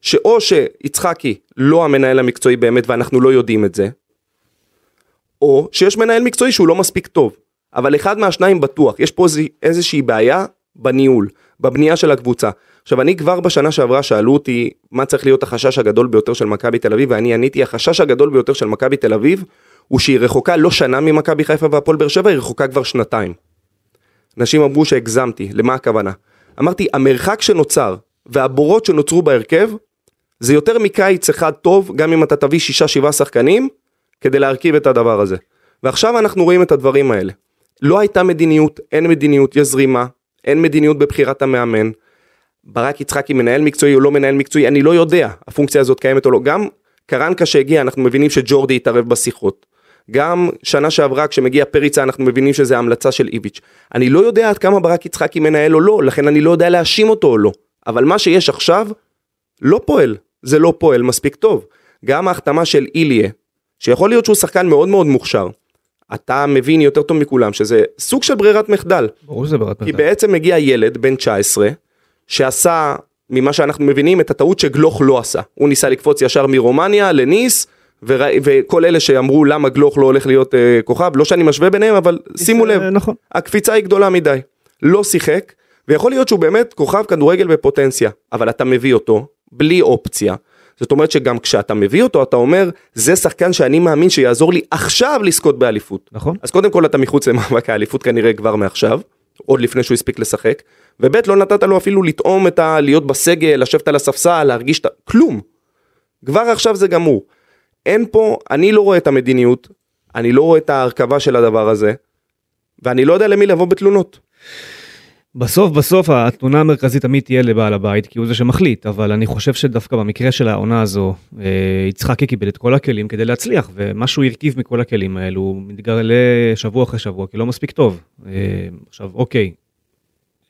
שאו שיצחקי לא המנהל המקצועי באמת ואנחנו לא יודעים את זה, או שיש מנהל מקצועי שהוא לא מספיק טוב. אבל אחד מהשניים בטוח, יש פה איזושהי בעיה בניהול, בבנייה של הקבוצה. עכשיו אני כבר בשנה שעברה שאלו אותי מה צריך להיות החשש הגדול ביותר של מכבי תל אביב ואני עניתי החשש הגדול ביותר של מכבי תל אביב הוא שהיא רחוקה לא שנה ממכבי חיפה והפועל באר שבע היא רחוקה כבר שנתיים. אנשים אמרו שהגזמתי, למה הכוונה? אמרתי המרחק שנוצר והבורות שנוצרו בהרכב זה יותר מקיץ אחד טוב גם אם אתה תביא שישה שבעה שחקנים כדי להרכיב את הדבר הזה. ועכשיו אנחנו רואים את הדברים האלה. לא הייתה מדיניות, אין מדיניות, יש זרימה, אין מדיניות בבחירת המאמן. ברק יצחקי מנהל מקצועי או לא מנהל מקצועי, אני לא יודע, הפונקציה הזאת קיימת או לא. גם קרנקה שהגיע, אנחנו מבינים שג'ורדי התערב בשיחות. גם שנה שעברה כשמגיע פריצה אנחנו מבינים שזה המלצה של איביץ'. אני לא יודע עד כמה ברק יצחקי מנהל או לא, לכן אני לא יודע להאשים אותו או לא. אבל מה שיש עכשיו, לא פועל. זה לא פועל מספיק טוב. גם ההחתמה של איליה, שיכול להיות שהוא שחקן מאוד מאוד מוכשר. אתה מבין יותר טוב מכולם שזה סוג של ברירת מחדל. ברור שזה ברירת מחדל. כי בעצם מגיע ילד בן 19 שעשה ממה שאנחנו מבינים את הטעות שגלוך לא עשה. הוא ניסה לקפוץ ישר מרומניה לניס ורא... וכל אלה שאמרו למה גלוך לא הולך להיות uh, כוכב, לא שאני משווה ביניהם אבל שימו לב, נכון. הקפיצה היא גדולה מדי. לא שיחק ויכול להיות שהוא באמת כוכב כדורגל בפוטנציה אבל אתה מביא אותו בלי אופציה. זאת אומרת שגם כשאתה מביא אותו אתה אומר זה שחקן שאני מאמין שיעזור לי עכשיו לזכות באליפות. נכון. אז קודם כל אתה מחוץ למאבק האליפות כנראה כבר מעכשיו, עוד לפני שהוא הספיק לשחק, וב' לא נתת לו אפילו לטעום את ה... להיות בסגל, לשבת על הספסל, להרגיש את ה... כלום. כבר עכשיו זה גמור. אין פה, אני לא רואה את המדיניות, אני לא רואה את ההרכבה של הדבר הזה, ואני לא יודע למי לבוא בתלונות. בסוף בסוף התלונה המרכזית תמיד תהיה לבעל הבית כי הוא זה שמחליט אבל אני חושב שדווקא במקרה של העונה הזו אה, יצחקי קיבל את כל הכלים כדי להצליח ומה שהוא הרכיב מכל הכלים האלו מתגלה שבוע אחרי שבוע כי לא מספיק טוב. אה, עכשיו אוקיי.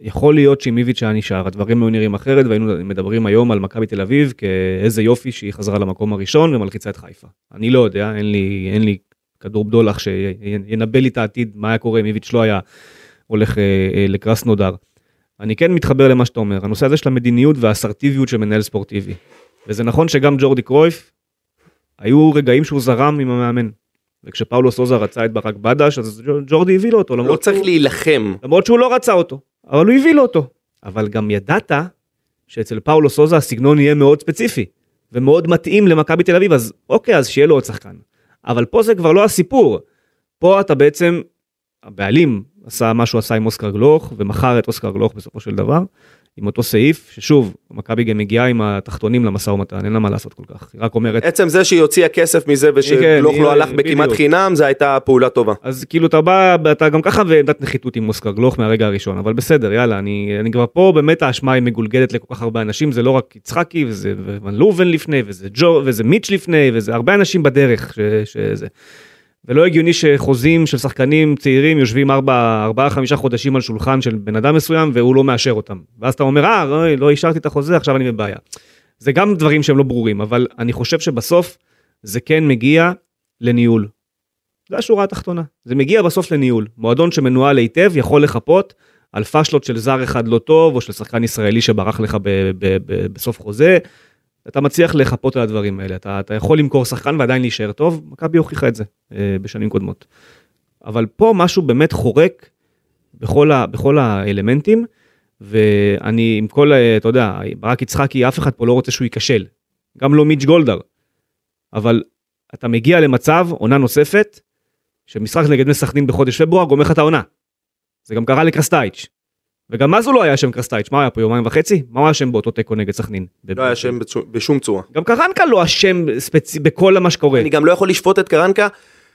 יכול להיות שאם איביץ' היה נשאר הדברים היו נראים אחרת והיינו מדברים היום על מכבי תל אביב כאיזה יופי שהיא חזרה למקום הראשון ומלחיצה את חיפה. אני לא יודע אין לי אין לי כדור בדולח שינבא לי את העתיד מה היה קורה אם איביץ' לא היה. הולך אה, אה, לקרסנודר. אני כן מתחבר למה שאתה אומר, הנושא הזה של המדיניות והאסרטיביות של מנהל ספורטיבי. וזה נכון שגם ג'ורדי קרויף, היו רגעים שהוא זרם עם המאמן. וכשפאולו סוזה רצה את ברק בדש, אז ג'ורדי הביא לו אותו. לא צריך שהוא, להילחם. למרות שהוא לא רצה אותו, אבל הוא הביא לו אותו. אבל גם ידעת שאצל פאולו סוזה הסגנון יהיה מאוד ספציפי, ומאוד מתאים למכבי תל אביב, אז אוקיי, אז שיהיה לו עוד שחקן. אבל פה זה כבר לא הסיפור. פה אתה בעצם, הבעלים עשה מה שהוא עשה עם אוסקר גלוך ומכר את אוסקר גלוך בסופו של דבר. עם אותו סעיף ששוב מכבי גם מגיעה עם התחתונים למשא ומתן אין לה מה לעשות כל כך. היא רק אומרת עצם זה שהיא הוציאה כסף מזה ושגלוך כן, לא הלך בכמעט חינם זה הייתה פעולה טובה. אז כאילו אתה בא אתה גם ככה בעמדת נחיתות עם אוסקר גלוך מהרגע הראשון אבל בסדר יאללה אני אני כבר פה באמת האשמה היא מגולגלת לכל כך הרבה אנשים זה לא רק יצחקי וזה ון לובן לפני וזה ג'ו וזה מיץ' לפני וזה הרבה אנשים בדרך שזה. ולא הגיוני שחוזים של שחקנים צעירים יושבים 4-5 חודשים על שולחן של בן אדם מסוים והוא לא מאשר אותם. ואז אתה אומר, אה, לא, לא אישרתי את החוזה, עכשיו אני בבעיה. זה גם דברים שהם לא ברורים, אבל אני חושב שבסוף זה כן מגיע לניהול. זה השורה התחתונה. זה מגיע בסוף לניהול. מועדון שמנוהל היטב יכול לחפות על פאשלות של זר אחד לא טוב, או של שחקן ישראלי שברח לך בסוף חוזה, אתה מצליח לחפות על הדברים האלה, אתה, אתה יכול למכור שחקן ועדיין להישאר טוב, מכבי הוכיחה את זה אה, בשנים קודמות. אבל פה משהו באמת חורק בכל, ה, בכל האלמנטים, ואני עם כל, ה- אתה יודע, ברק יצחקי, אף אחד פה לא רוצה שהוא ייכשל. גם לא מיץ' גולדהר. אבל אתה מגיע למצב, עונה נוספת, שמשחק נגד בני סכנין בחודש פברואר גומר לך את העונה. זה גם קרה לקרסטייץ'. וגם אז הוא לא היה שם קרסטייץ', מה היה פה יומיים וחצי? מה הוא היה שם באותו תיקו נגד סכנין? לא היה שם בשום צורה. גם קרנקה לא אשם ספצי... בכל מה שקורה. אני גם לא יכול לשפוט את קרנקה,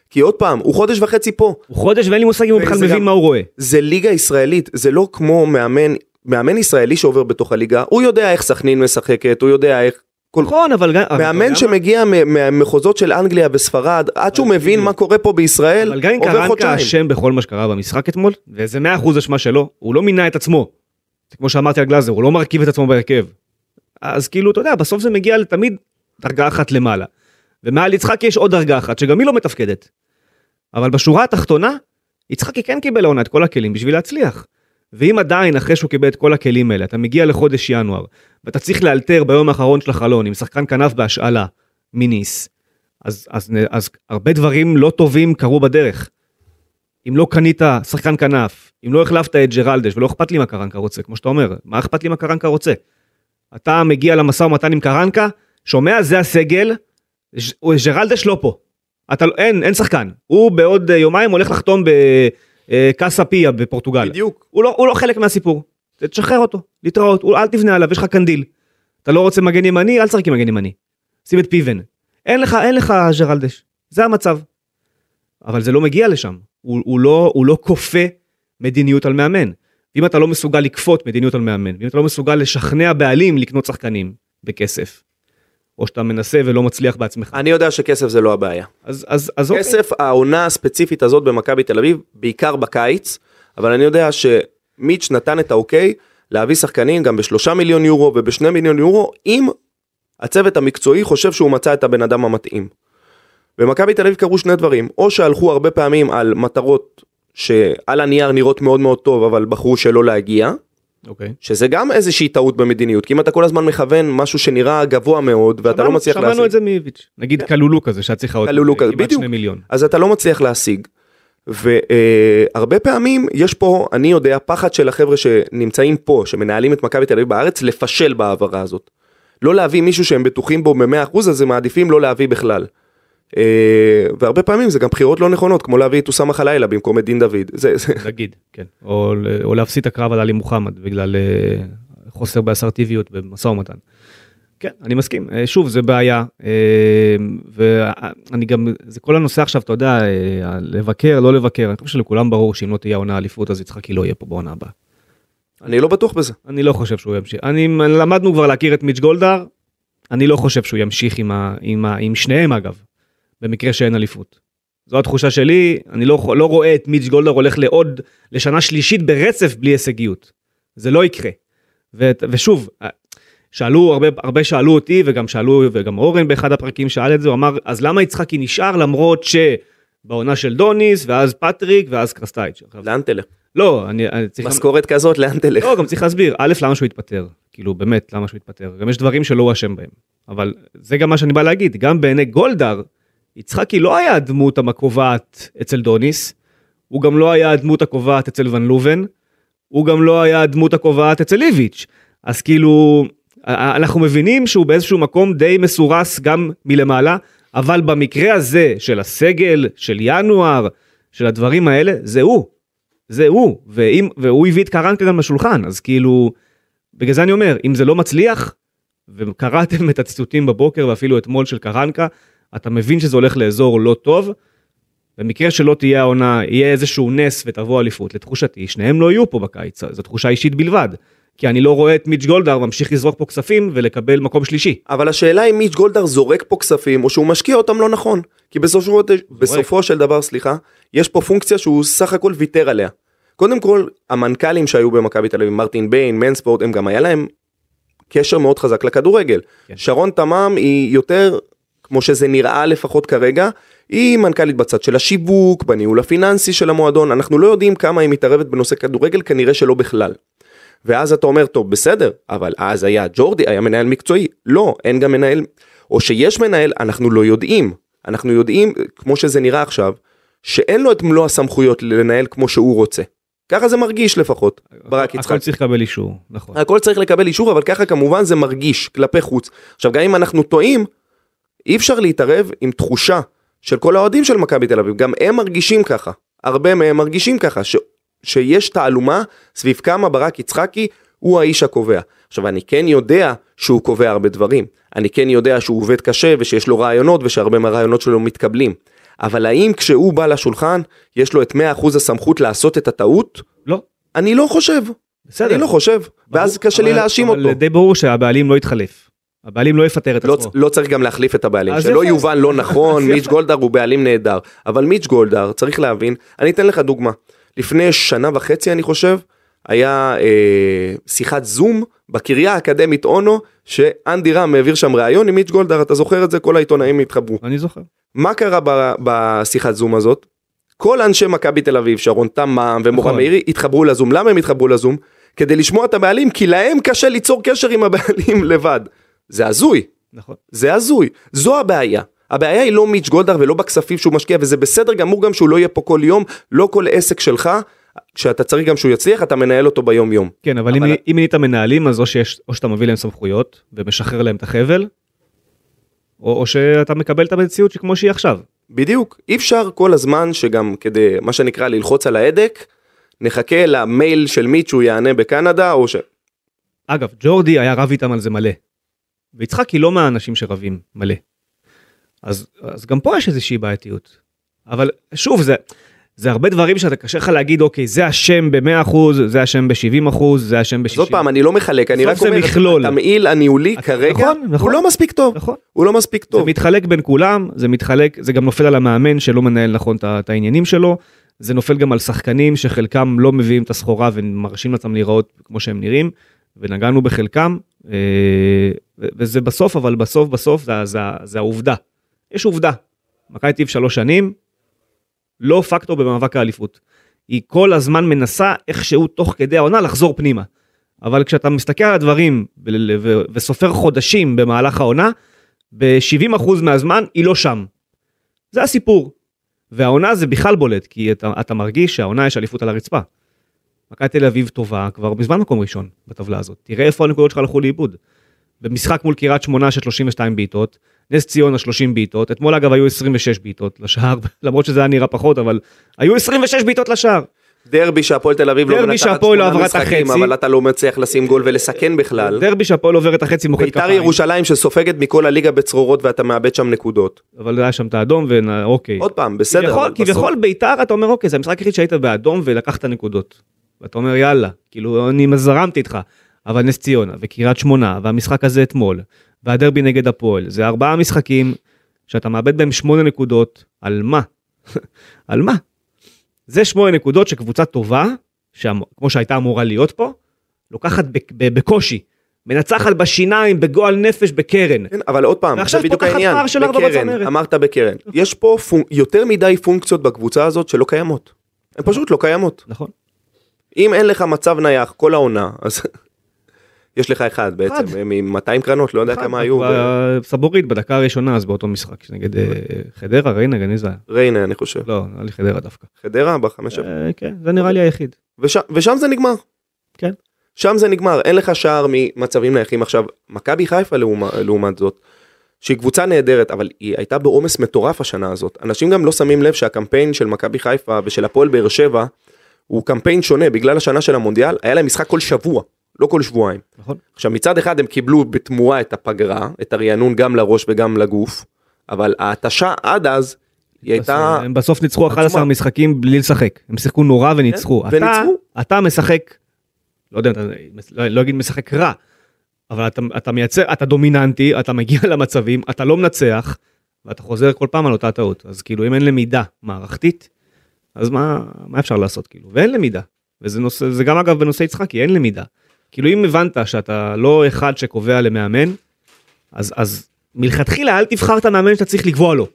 כי עוד פעם, הוא חודש וחצי פה. הוא חודש ואין לי מושג אם הוא בכלל מבין גם- מה הוא רואה. זה ליגה ישראלית, זה לא כמו מאמן, מאמן ישראלי שעובר בתוך הליגה, הוא יודע איך סכנין משחקת, הוא יודע איך... כל... נכון, אבל גם... מאמן? שמגיע מהמחוזות של אנגליה וספרד, עד שהוא מבין. מה קורה פה בישראל, אבל גם אם עובר קרנקה חודשיים. אשם בכל מה שקרה במשחק אתמול, וזה 100% אשמה שלו, הוא לא מינה את עצמו. זה כמו שאמרתי על גלאזר, הוא לא מרכיב את עצמו בהרכב. אז כאילו, אתה יודע, בסוף זה מגיע לתמיד דרגה אחת למעלה. ומעל יצחקי יש עוד דרגה אחת, שגם היא לא מתפקדת. אבל בשורה התחתונה, יצחקי כן קיבל לעונה את כל הכלים בשביל להצליח. ואם עדיין, אחרי שהוא קיבל את כל הכלים האלה, אתה מגיע לחודש ינואר, ואתה צריך לאלתר ביום האחרון של החלון עם שחקן כנף בהשאלה, מניס, אז, אז, אז הרבה דברים לא טובים קרו בדרך. אם לא קנית שחקן כנף, אם לא החלפת את ג'רלדש, ולא אכפת לי מה קרנקה רוצה, כמו שאתה אומר, מה אכפת לי מה קרנקה רוצה? אתה מגיע למשא ומתן עם קרנקה, שומע זה הסגל, ג'רלדש לא פה. אתה, לא- אין, אין שחקן. הוא בעוד אה, יומיים הולך לחתום בקאסה פיה בפורטוגל. בדיוק. הוא לא, הוא לא חלק מהסיפור. תשחרר אותו, להתראות, אל תבנה עליו, יש לך קנדיל. אתה לא רוצה מגן ימני, אל תשחק עם מגן ימני. שים את פיבן. אין לך, אין לך ג'רלדש. זה המצב. אבל זה לא מגיע לשם. הוא, הוא, לא, הוא לא כופה מדיניות על מאמן. אם אתה לא מסוגל לכפות מדיניות על מאמן, ואם אתה לא מסוגל לשכנע בעלים לקנות שחקנים בכסף, או שאתה מנסה ולא מצליח בעצמך, אני יודע שכסף זה לא הבעיה. אז, אז, אז אוקיי. כסף, העונה הספציפית הזאת במכבי תל אביב, בעיקר בקיץ, אבל אני יודע שמיץ' נתן את האוקיי להביא שחקנים גם בשלושה מיליון יורו ובשני מיליון יורו, אם הצוות המקצועי חושב שהוא מצא את הבן אדם המתאים. במכבי תל אביב קרו שני דברים, או שהלכו הרבה פעמים על מטרות שעל הנייר נראות מאוד מאוד טוב, אבל בחרו שלא להגיע, אוקיי. שזה גם איזושהי טעות במדיניות, כי אם אתה כל הזמן מכוון משהו שנראה גבוה מאוד, ואתה לא שמענו- מצליח שמענו להשיג, את זה מאיביץ'. נגיד קלולו כזה שהיה צריך עוד כמעט. שני מיליון. אז אתה לא מצליח להשיג. והרבה פעמים יש פה, אני יודע, פחד של החבר'ה שנמצאים פה, שמנהלים את מכבי תל אביב בארץ, לפשל בהעברה הזאת. לא להביא מישהו שהם בטוחים בו ב-100%, אז הם מעדיפים לא להביא בכלל. אה, והרבה פעמים זה גם בחירות לא נכונות, כמו להביא את אוסאמה חלילה במקום את דין דוד. זה, זה, נגיד, כן. או, או להפסיד את הקרב על עלי מוחמד בגלל אה, חוסר באסרטיביות במשא ומתן. כן, אני מסכים. אה, שוב, זה בעיה. אה, ואני גם, זה כל הנושא עכשיו, אתה יודע, אה, לבקר, לא לבקר. אני חושב שלכולם ברור שאם לא תהיה עונה אליפות, אז יצחקי לא יהיה פה בעונה הבאה. אני לא בטוח בזה. אני לא חושב שהוא ימשיך. אני, למדנו כבר להכיר את מיץ' גולדהר, אני לא חושב שהוא ימשיך עם, ה, עם, ה, עם שניהם אגב, במקרה שאין אליפות. זו התחושה שלי, אני לא, לא רואה את מיץ' גולדהר הולך לעוד, לשנה שלישית ברצף בלי הישגיות. זה לא יקרה. ו, ושוב, שאלו, הרבה, הרבה שאלו אותי, וגם שאלו, וגם אורן באחד הפרקים שאל את זה, הוא אמר, אז למה יצחקי נשאר למרות שבעונה של דוניס, ואז פטריק, ואז קרסטייץ'. לאן תלך? לא, אני, אני צריך... משכורת כזאת, לאן תלך? לא, גם צריך להסביר, א', למה שהוא התפטר, כאילו באמת, למה שהוא התפטר, גם יש דברים שלא הוא אשם בהם, אבל זה גם מה שאני בא להגיד, גם בעיני גולדהר, יצחקי לא היה הדמות הקובעת אצל דוניס, הוא גם לא היה הדמות הקובעת אצל ון לוון, הוא גם לא היה הדמות הקובעת אצל איביץ', אז כאילו, אנחנו מבינים שהוא באיזשהו מקום די מסורס גם מלמעלה, אבל במקרה הזה של הסגל, של ינואר, של הדברים האלה, זה הוא. זה הוא, ואם, והוא הביא את קרנקה גם לשולחן, אז כאילו, בגלל זה אני אומר, אם זה לא מצליח, וקראתם את הציטוטים בבוקר ואפילו אתמול של קרנקה, אתה מבין שזה הולך לאזור לא טוב, במקרה שלא תהיה העונה, יהיה איזשהו נס ותבוא אליפות, לתחושתי, שניהם לא יהיו פה בקיץ, זו תחושה אישית בלבד. כי אני לא רואה את מיץ' גולדהר ממשיך לזרוק פה כספים ולקבל מקום שלישי. אבל השאלה אם מיץ' גולדהר זורק פה כספים, או שהוא משקיע אותם לא נכון. כי בסופו, בסופו של דבר, סליחה, יש פה פונקציה שהוא סך הכל ויתר עליה. קודם כל, המנכ"לים שהיו במכבי תל אביב, מרטין ביין, מנספורט, הם גם היה להם קשר מאוד חזק לכדורגל. כן. שרון תמם היא יותר, כמו שזה נראה לפחות כרגע, היא מנכ"לית בצד של השיווק, בניהול הפיננסי של המועדון, אנחנו לא יודעים כמה היא מתערבת בנושא כדורגל, כנראה שלא בכלל. ואז אתה אומר, טוב, בסדר, אבל אז היה ג'ורדי, היה מנהל מקצועי. לא, אין גם מנהל, או שיש מנהל, אנחנו לא יודעים. אנחנו יודעים, כמו שזה נראה עכשיו, שאין לו את מלוא הסמכויות לנהל כמו שהוא רוצה. ככה זה מרגיש לפחות, ברק יצחק. הכל צריך לקבל אישור, נכון. הכל צריך לקבל אישור, אבל ככה כמובן זה מרגיש כלפי חוץ. עכשיו, גם אם אנחנו טועים, אי אפשר להתערב עם תחושה של כל האוהדים של מכבי תל אביב, גם הם מרגישים ככה. הרבה מהם מרגישים ככה. שיש תעלומה סביב כמה ברק יצחקי הוא האיש הקובע. עכשיו, אני כן יודע שהוא קובע הרבה דברים. אני כן יודע שהוא עובד קשה ושיש לו רעיונות ושהרבה מהרעיונות שלו מתקבלים. אבל האם כשהוא בא לשולחן, יש לו את 100% הסמכות לעשות את הטעות? לא. אני לא חושב. בסדר. אני לא חושב, ואז ברור, קשה לי אבל- להאשים אבל אותו. די ברור שהבעלים לא יתחלף. הבעלים לא יפטר את לא, עצמו. לא צריך גם להחליף את הבעלים, שלא. יובן לא נכון, [laughs] מיץ'. גולדהר הוא בעלים נהדר, אבל מיץ' גולדהר, צריך להבין, אני אתן לך דוגמה, לפני שנה וחצי אני חושב, היה אה, שיחת זום בקריה האקדמית אונו, שאנדי רם העביר שם ראיון עם מיץ' גולדהר, אתה זוכר את זה? כל העיתונאים התחברו. אני זוכר. מה קרה ב- בשיחת זום הזאת? כל אנשי מכבי תל אביב, שרון תמם ומורן נכון. מאירי, התחברו לזום. למה הם התחברו לזום? כדי לשמוע את הבעלים, כי להם קשה ליצור קשר עם הבעלים [laughs] לבד. זה הזוי. נכון. זה הזוי, זו הבעיה. הבעיה היא לא מיץ' גולדהר ולא בכספים שהוא משקיע, וזה בסדר גמור גם שהוא לא יהיה פה כל יום, לא כל עסק שלך, כשאתה צריך גם שהוא יצליח, אתה מנהל אותו ביום יום. כן, אבל אבל- אם מינית מנהלים, אז או שיש- או שאתה מביא להם סמכויות ומשחרר להם את החבל, או או שאתה מקבל את המציאות שכמו שהיא עכשיו. בדיוק, אי אפשר כל הזמן שגם כדי, מה שנקרא, ללחוץ על ההדק, נחכה למייל של מיץ' שהוא יענה בקנדה, או ש... אגב, ג'ורדי היה רב איתם על זה מלא. ויצחקי לא מהאנשים שרבים מלא. אז, אז גם פה יש איזושהי בעייתיות. אבל שוב, זה, זה הרבה דברים שאתה קשה לך להגיד, אוקיי, זה אשם ב-100%, זה אשם ב-70%, זה אשם ב-60%. אז עוד פעם, אני לא מחלק, אני רק זה אומר. התמהיל הניהולי אתה- כרגע, נכון, נכון. הוא לא מספיק טוב. נכון. הוא לא מספיק זה טוב. מתחלק בין כולם, זה מתחלק, זה גם נופל על המאמן שלא מנהל נכון את את העניינים שלו, זה נופל גם על שחקנים שחלקם לא מביאים את הסחורה ומרשים לעצמם להיראות כמו שהם נראים, ונגענו בחלקם, אה, וזה בסוף, אבל בסוף בסוף זה, זה, זה העובדה. יש עובדה, מכבי טיב שלוש שנים, לא פקטור במאבק האליפות. היא כל הזמן מנסה איכשהו תוך כדי העונה לחזור פנימה. אבל כשאתה מסתכל על הדברים וסופר חודשים במהלך העונה, ב-70% מהזמן היא לא שם. זה הסיפור. והעונה זה בכלל בולט, כי אתה, אתה מרגיש שהעונה יש אליפות על הרצפה. מכבי תל אביב טובה כבר מזמן מקום ראשון בטבלה הזאת. תראה איפה הנקודות שלך הלכו לאיבוד. במשחק מול קריית שמונה של 32 בעיטות, נס ציונה 30 בעיטות, אתמול אגב היו 26 בעיטות לשער, [laughs] למרות שזה היה נראה פחות, אבל היו 26 בעיטות לשער. דרבי שהפועל תל אביב לא מנצחת לא שמונה את משחקים. אבל אתה לא מצליח לשים גול ולסכן בכלל. דרבי שהפועל עובר את החצי בית"ר כפיים, ירושלים שסופגת מכל הליגה בצרורות ואתה מאבד שם נקודות. אבל היה שם את האדום ואוקיי. עוד פעם, בסדר. כביכול, כביכול ביתר אתה אומר אוקיי זה המשחק היחיד שהיית באדום ולקחת נקודות. ואתה אומר יאללה כאילו אני זרמתי איתך. אבל נס ציונה וקריית שמונה והמשחק הזה אתמול והדרבי נגד הפועל זה ארבעה משחקים שאתה מאבד בהם שמונה נקודות על מה? [laughs] על מה? זה שמונה נקודות שקבוצה טובה שאמ- כמו שהייתה אמורה להיות פה לוקחת בקושי מנצחת בשיניים בגועל נפש בקרן. כן, אבל עוד פעם, ועכשיו זה בדיוק פותחת העניין. פער של בקרן. אמרת בקרן. יש פה פונק- יותר מדי פונקציות בקבוצה הזאת שלא קיימות. הן פשוט לא קיימות. נכון. אם אין לך מצב נייח כל העונה, אז יש לך אחד. בעצם, מ-200 קרנות, לא יודע כמה היו. סבורית בדקה הראשונה אז באותו משחק נגד אה, חדרה ריינה גני זה היה. ריינה, אני חושב. לא נראה לי חדרה דווקא. חדרה בחמש... אה, כן זה נראה לי היחיד. ושם, ושם זה נגמר. כן. שם זה נגמר, אין לך שער ממצבים נייחים. עכשיו, מכבי חיפה לעומת זאת, שהיא קבוצה נהדרת, אבל היא הייתה בעומס מטורף השנה הזאת. אנשים גם לא שמים לב שהקמפיין של מכבי חיפה ושל הפועל באר שבע, הוא קמפיין שונה, בגלל השנה של המונדיאל, היה להם משחק כל שבוע, לא כל שבועיים. נכון. עכשיו מצד אחד הם קיבלו בתמורה את הפגרה, את הרענון גם לראש וגם לגוף, אבל ההתשה עד אז, היא הייתה... הם בסוף ניצחו 11 עצומה. משחקים בלי לשחק. הם שיחקו נורא וניצחו. כן, אתה- משחק, לא יודע, אתה- לא לא אגיד משחק רע, אבל אתה- אתה מייצר, אתה דומיננטי, אתה מגיע [laughs] למצבים, אתה לא מנצח, ואתה חוזר כל פעם על אותה טעות. אז כאילו אם אין למידה מערכתית, אז מה מה אפשר לעשות כאילו? ואין למידה. וזה נושא, זה גם אגב בנושא יצחקי, אין למידה. כאילו אם הבנת שאתה לא אחד שקובע למאמן, אז, אז מלכתחילה אל תבחר את המאמן שאתה צריך לקבוע לו,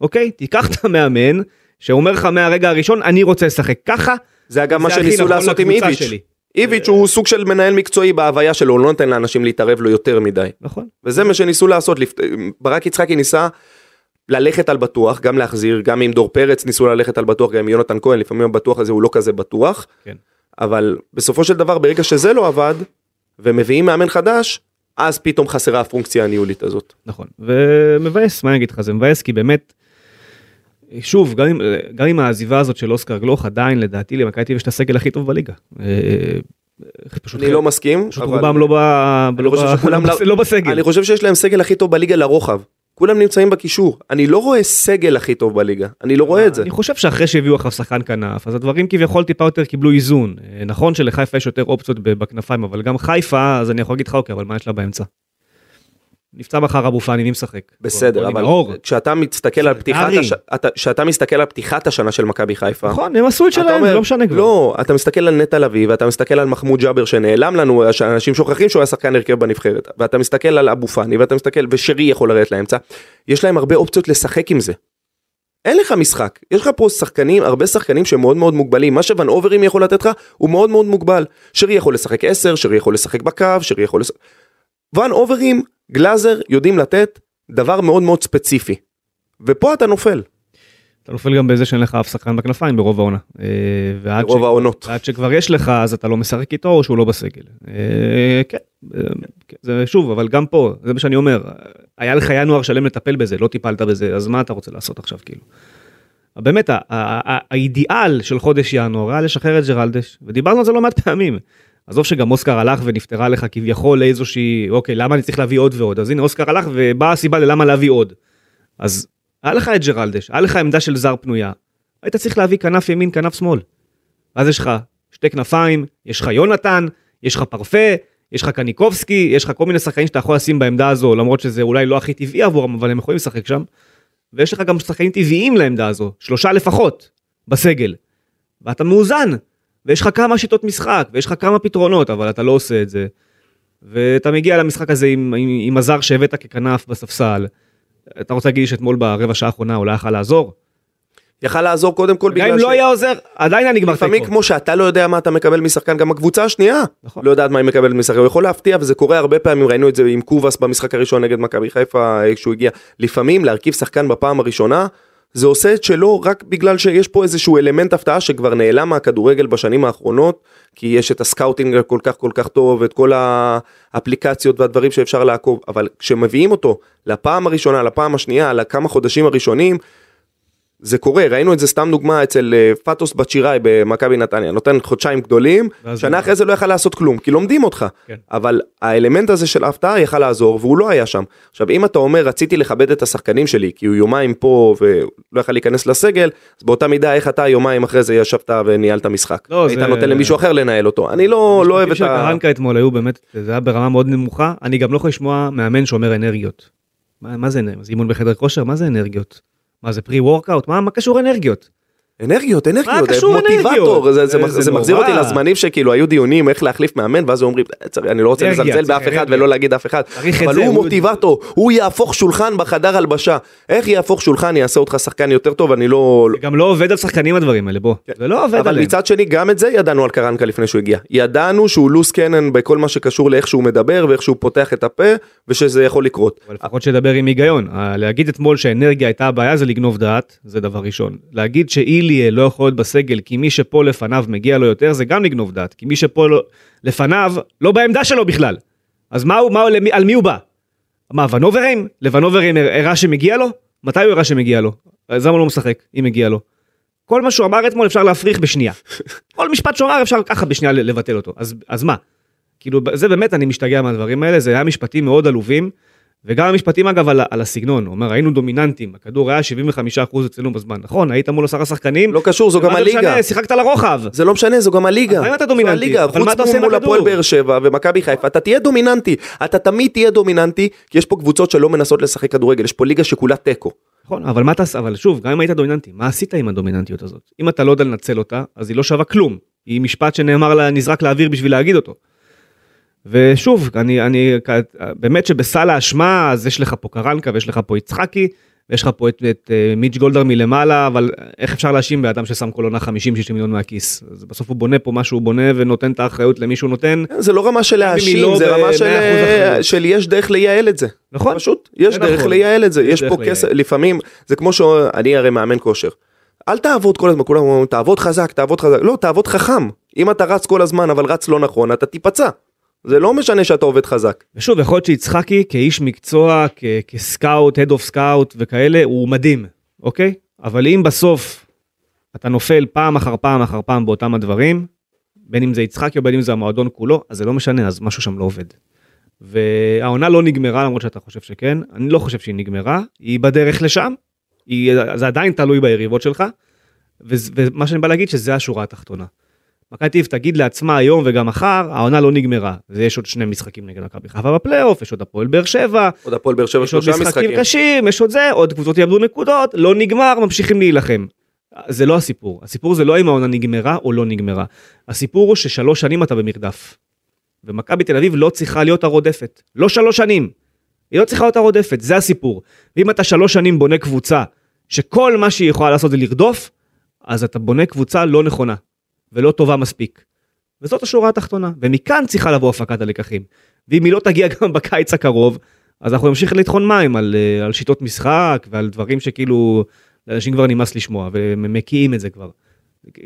אוקיי? תיקח את המאמן שאומר לך מהרגע הראשון, אני רוצה לשחק ככה, זה אגב מה שניסו נכון לעשות עם איביץ'. שלי. איביץ' הוא סוג של מנהל מקצועי בהוויה שלו, הוא לא נותן לאנשים להתערב לו יותר מדי. נכון? וזה מה שניסו לעשות, ברק יצחקי ניסה ללכת על בטוח, גם להחזיר, גם עם דור פרץ ניסו ללכת על בטוח, גם עם יונתן כהן, לפעמים הבטוח הזה הוא לא כזה בטוח. כן. אבל בסופו של דבר, ברגע שזה לא עבד, ומביאים מאמן חדש, אז פתאום חסרה הפונקציה הניהולית הזאת. נכון, ומבאס, מה אני אגיד לך, זה מבאס כי באמת, שוב, גם עם, גם עם העזיבה הזאת של אוסקר גלוך, עדיין לדעתי למכבי יש את הסגל הכי טוב בליגה. אה, פשוט אני לא מסכים, פשוט רובם לא, לא, [laughs] לא בסגל. אני חושב שיש להם סגל הכי טוב בליגה לרוחב. כולם נמצאים בקישור. אני לא רואה סגל הכי טוב בליגה. אני לא רואה את זה. אני חושב שאחרי שהביאו עכשיו שחקן כנף, אז הדברים כביכול טיפה יותר קיבלו איזון. אה, נכון שלחיפה יש יותר אופציות בכנפיים, אבל גם חיפה, אז אני יכול להגיד לך, אוקיי, אבל מה יש לה באמצע? נפצע מחר אבו פאני, מי משחק? בסדר, אבל. כשאתה מסתכל על פתיחת. הש- אתה- כשאתה מסתכל על פתיחת השנה של מכבי חיפה, נכון, הם עשו את שלהם, אומר, זה לא משנה כבר. לא, אתה מסתכל על נטע לביא, ואתה מסתכל על מחמוד ג'אבר שנעלם לנו, שאנשים שוכחים שהוא היה שחקן הרכב בנבחרת, ואתה מסתכל על אבו פאני, ואתה מסתכל, ושרי יכול לרדת לאמצע, יש להם הרבה אופציות לשחק עם זה. אין לך משחק, יש לך פה שחקנים, הרבה שחקנים שהם מאוד מאוד מוגבלים, מה שוון אוברים יכול לתת לך הוא מאוד מאוד מוגבל. שרי יכול לשחק 10, שרי יכול לשחק בקו, שרי יכול לשחק... ון אוברים, גלאזר יודעים לתת דבר מאוד מאוד ספציפי. ופה אתה נופל, אתה נופל גם בזה שאין לך אף שחקן בכנפיים ברוב העונה. אה, ברוב ש- העונות. ועד שכבר יש לך, אז אתה לא משחק איתו או שהוא לא בסגל. אה, כן, אה, כן, זה שוב, אבל גם פה, זה מה שאני אומר, היה לך ינואר שלם לטפל בזה, לא טיפלת בזה, אז מה אתה רוצה לעשות עכשיו כאילו? באמת, האידיאל של חודש ינואר היה לשחרר את ג'רלדש, ודיברנו על זה לא מעט פעמים. עזוב שגם אוסקר הלך ונפטרה לך כביכול לאיזושהי, אוקיי, למה אני צריך להביא עוד ועוד? אז הנה אוסקר הלך ובאה הסיבה ללמה להביא עוד. אז היה לך את ג'רלדש, היה לך עמדה של זר פנויה, היית צריך להביא כנף ימין, כנף שמאל. אז יש לך שתי כנפיים, יש לך יונתן, יש לך פרפה, יש לך קניקובסקי, יש לך כל מיני שחקנים שאתה יכול לשים בעמדה הזו, למרות שזה אולי לא הכי טבעי עבורם, אבל הם יכולים לשחק שם. ויש לך גם שחקנים טבעיים לעמדה הזו, שלושה לפחות, בסגל. ואתה מאוזן, ויש לך כמה שיטות משחק, ויש לך כמה פתרונות, אבל אתה לא עושה את זה. ואתה מגיע למשחק הזה עם, עם, עם הזר שהבאת ככנף בספסל. אתה רוצה להגיד לי שאתמול ברבע שעה האחרונה אולי יכל לעזור? יכל לעזור קודם כל גם בגלל אם לא היה עוזר, עדיין היה נגמר לפעמים תיקו. כמו שאתה לא יודע מה אתה מקבל משחקן, גם הקבוצה השנייה נכון. לא יודעת מה היא מקבלת משחקן, הוא יכול להפתיע וזה קורה הרבה פעמים, ראינו את זה עם קובאס במשחק הראשון נגד מכבי חיפה כשהוא הגיע, לפעמים להרכיב שחקן בפעם הראשונה, זה עושה את שלו רק בגלל שיש פה איזשהו אלמנט הפתעה שכבר נעלם מהכדורגל בשנים האחרונות, כי יש את ה scouting הכל כך כל כך טוב, את כל האפליקציות והדברים שאפשר לעקוב, אבל כשמביאים אותו לפעם הראשונה, לפעם השנייה, לכמה חודשים הראשונים, זה קורה, ראינו את זה סתם דוגמה אצל אה, פטוס בת שיראי במכבי נתניה, נותן חודשיים גדולים, שנה הוא- אחרי זה לא יכל לעשות כלום, כי לומדים אותך. כן. אבל האלמנט הזה של ההפתעה יכל לעזור, והוא לא היה שם. עכשיו, אם אתה אומר, רציתי לכבד את השחקנים שלי, כי הוא יומיים פה ולא יכל להיכנס לסגל, אז באותה מידה, איך אתה יומיים אחרי זה ישבת וניהלת משחק. לא, היית זה- נותן למישהו אחר לנהל אותו. אני לא, לא אוהב את ה... קרנקה אתמול היו באמת, זה היה ברמה מאוד נמוכה, אני גם לא יכול לשמוע מאמן שאומר אנרגיות. מה, מה זה? זה אימון בחדר כושר? מה זה אנרגיות? מה זה פרי וורקאוט? מה, מה קשור אנרגיות? אנרגיות, אנרגיות, קשור מוטיבטור, אנרגיות? זה, זה, זה- זה, מחזיר. אותי לזמנים שכאילו היו דיונים איך להחליף מאמן, ואז אומרים, "אה, צריך- אני לא רוצה לזלזל באף אחד. ולא להגיד אף אחד, אבל הוא מוטיבטור, הוא יהפוך שולחן בחדר הלבשה, איך יהפוך שולחן, יעשה אותך שחקן יותר טוב, אני לא... גם לא עובד על שחקנים הדברים האלה, בוא. זה לא עובד אבל עליהם. מצד שני, גם את זה ידענו על קרנקה לפני שהוא הגיע. ידענו שהוא לוס קנן בכל מה שקשור לאיך שהוא מדבר ואיך שהוא פותח את הפה, ושזה יכול לקרות. אבל לפחות שידבר עם היגיון. ה- להגיד אתמול שאנרגיה הייתה הבעיה זה לגנוב דעת, זה דבר ראשון. להגיד שאיליה לא יכול להיות בסגל כי מי שפה לפניו מגיע לו יותר, זה גם לגנוב דעת. כי מי שפה לא, לפניו לא בעמדה שלו בכלל. אז מה הוא, מה, הוא- למי, על מי הוא בא? מה, ונוברים? לוונוברים הראה שמגיע לו? מתי הוא הראה שמגיע לו? אז למה הוא לא משחק, אם מגיע לו? כל מה שהוא אמר אתמול אפשר להפריך בשנייה. [laughs] כל משפט שהוא אמר אפשר ככה בשנייה לבטל אותו. אז, אז מה? כאילו, זה באמת, אני משתגע מהדברים האלה, זה היה משפטים מאוד עלובים. וגם המשפטים אגב על, על הסגנון, הוא אומר היינו דומיננטים, הכדור היה 75% אצלנו בזמן, נכון, היית מול עשרה שחקנים, לא קשור, זו גם זה הליגה. משנה, שיחקת לרוחב, זה לא משנה, זו גם הליגה. אז למה אתה דומיננטי? הליגה, אבל מה אתה חוץ עושה עם מול הכדור? הפועל באר שבע ומכבי חיפה, אתה תהיה דומיננטי. אתה תמיד תהיה דומיננטי, כי יש פה קבוצות שלא מנסות לשחק כדורגל, יש פה ליגה שכולה תיקו. נכון, אבל מה אתה, אבל שוב, גם אם היית דומיננטי, מה עשית עם הדומיננטיות הזאת? אם אתה לא יודע לנצל אותה, אז היא לא שווה כלום, היא משפט שנאמר לה, נזרק לאוויר בשביל להגיד אותו. ושוב, אני, אני, באמת שבסל האשמה, אז יש לך פה קרנקה ויש לך פה יצחקי, ויש לך פה את, את uh, מיץ' גולדר מלמעלה, אבל איך אפשר להאשים באדם ששם כל עונה 50-60 מיליון מהכיס? אז בסוף הוא בונה פה מה שהוא בונה ונותן את האחריות למי שהוא נותן. זה לא רמה של להאשים, לא זה רמה של, 100% אחריות. של יש דרך לייעל את זה. נכון. פשוט, יש זה דרך נכון. לייעל את זה, יש פה. כסף, לפעמים, זה כמו שאני הרי מאמן כושר. אל תעבוד כל הזמן, כולם אומרים, תעבוד חזק, תעבוד חזק, לא, תעבוד חכם. אם אתה רץ כל הזמן אבל רץ לא נכון, אתה תיפצע. זה לא משנה שאתה עובד חזק. ושוב, יכול להיות שיצחקי כאיש מקצוע, כ- כסקאוט, head of scout וכאלה, הוא מדהים, אוקיי? אבל אם בסוף אתה נופל פעם אחר פעם אחר פעם באותם הדברים, בין אם זה יצחקי או בין אם זה המועדון כולו, אז זה לא משנה, אז משהו שם לא עובד. והעונה לא נגמרה למרות שאתה חושב שכן, אני לא חושב שהיא נגמרה, היא בדרך לשם, היא, זה עדיין תלוי ביריבות שלך, וזה- ומה שאני בא להגיד שזה השורה התחתונה. מכבי תל אביב תגיד לעצמה היום וגם מחר, העונה לא נגמרה. ויש עוד שני משחקים נגד מכבי חיפה בפלייאוף, יש עוד הפועל באר שבע, עוד הפועל באר שבע יש עוד שלושה משחקים משחקים. קשים, יש עוד זה, עוד קבוצות יאבדו נקודות, לא נגמר, ממשיכים להילחם. זה לא הסיפור. הסיפור זה לא אם העונה נגמרה או לא נגמרה. הסיפור הוא ששלוש שנים אתה במרדף. ומכבי תל אביב לא צריכה להיות הרודפת. לא שלוש שנים. היא לא צריכה להיות הרודפת, זה הסיפור. ואם אתה שלוש שנים בונה קבוצה שכל מה שהיא יכולה לעשות זה לרדוף, אז אתה בונה קבוצה לא נכונה ולא טובה מספיק. וזאת השורה התחתונה, ומכאן צריכה לבוא הפקת הלקחים. ואם היא לא תגיע גם בקיץ הקרוב, אז אנחנו נמשיך לטחון מים על, אה, על שיטות משחק ועל דברים שכאילו לאנשים כבר נמאס לשמוע והם מקיאים את זה כבר.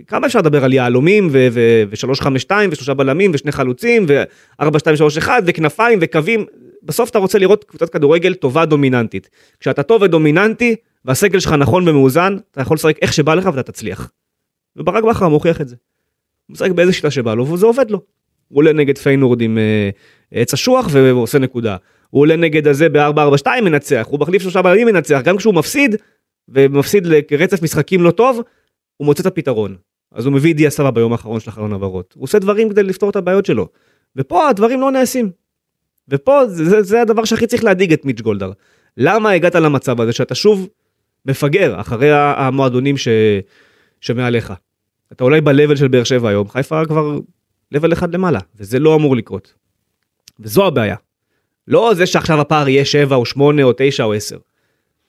כמה אפשר לדבר על יהלומים ו-352 ושלושה בלמים ושני חלוצים ו-4-2-3-1 וכנפיים וקווים בסוף אתה רוצה לראות קבוצת כדורגל טובה דומיננטית. כשאתה טוב ודומיננטי והסגל שלך נכון ומאוזן אתה יכול לשחק איך שבא לך ואתה תצליח. וברק בכר מוכיח את זה. הוא משחק באיזה שיטה שבא לו וזה עובד לו. הוא עולה נגד פיינורד עם אה, עץ אשוח ועושה נקודה. הוא עולה נגד הזה ב-442 מנצח, הוא מחליף שלושה בלמים מנצח, גם כשהוא מפסיד, ומפסיד לרצף משחקים לא טוב, הוא מוצא את הפתרון. אז הוא מביא דיה סבא ביום האחרון של החלון העברות. הוא עושה דברים כדי לפתור את הבעיות שלו. ופה הדברים לא נעשים. ופה זה, זה, זה הדבר שהכי צריך להדאיג את מיץ' גולדהר. למה הגעת למצב הזה שאתה שוב מפגר אחרי המועדונים ש... שמעליך? אתה אולי ב-level של באר שבע היום, חיפה כבר level אחד למעלה, וזה לא אמור לקרות. וזו הבעיה. לא זה שעכשיו הפער יהיה 7 או 8 או 9 או 10.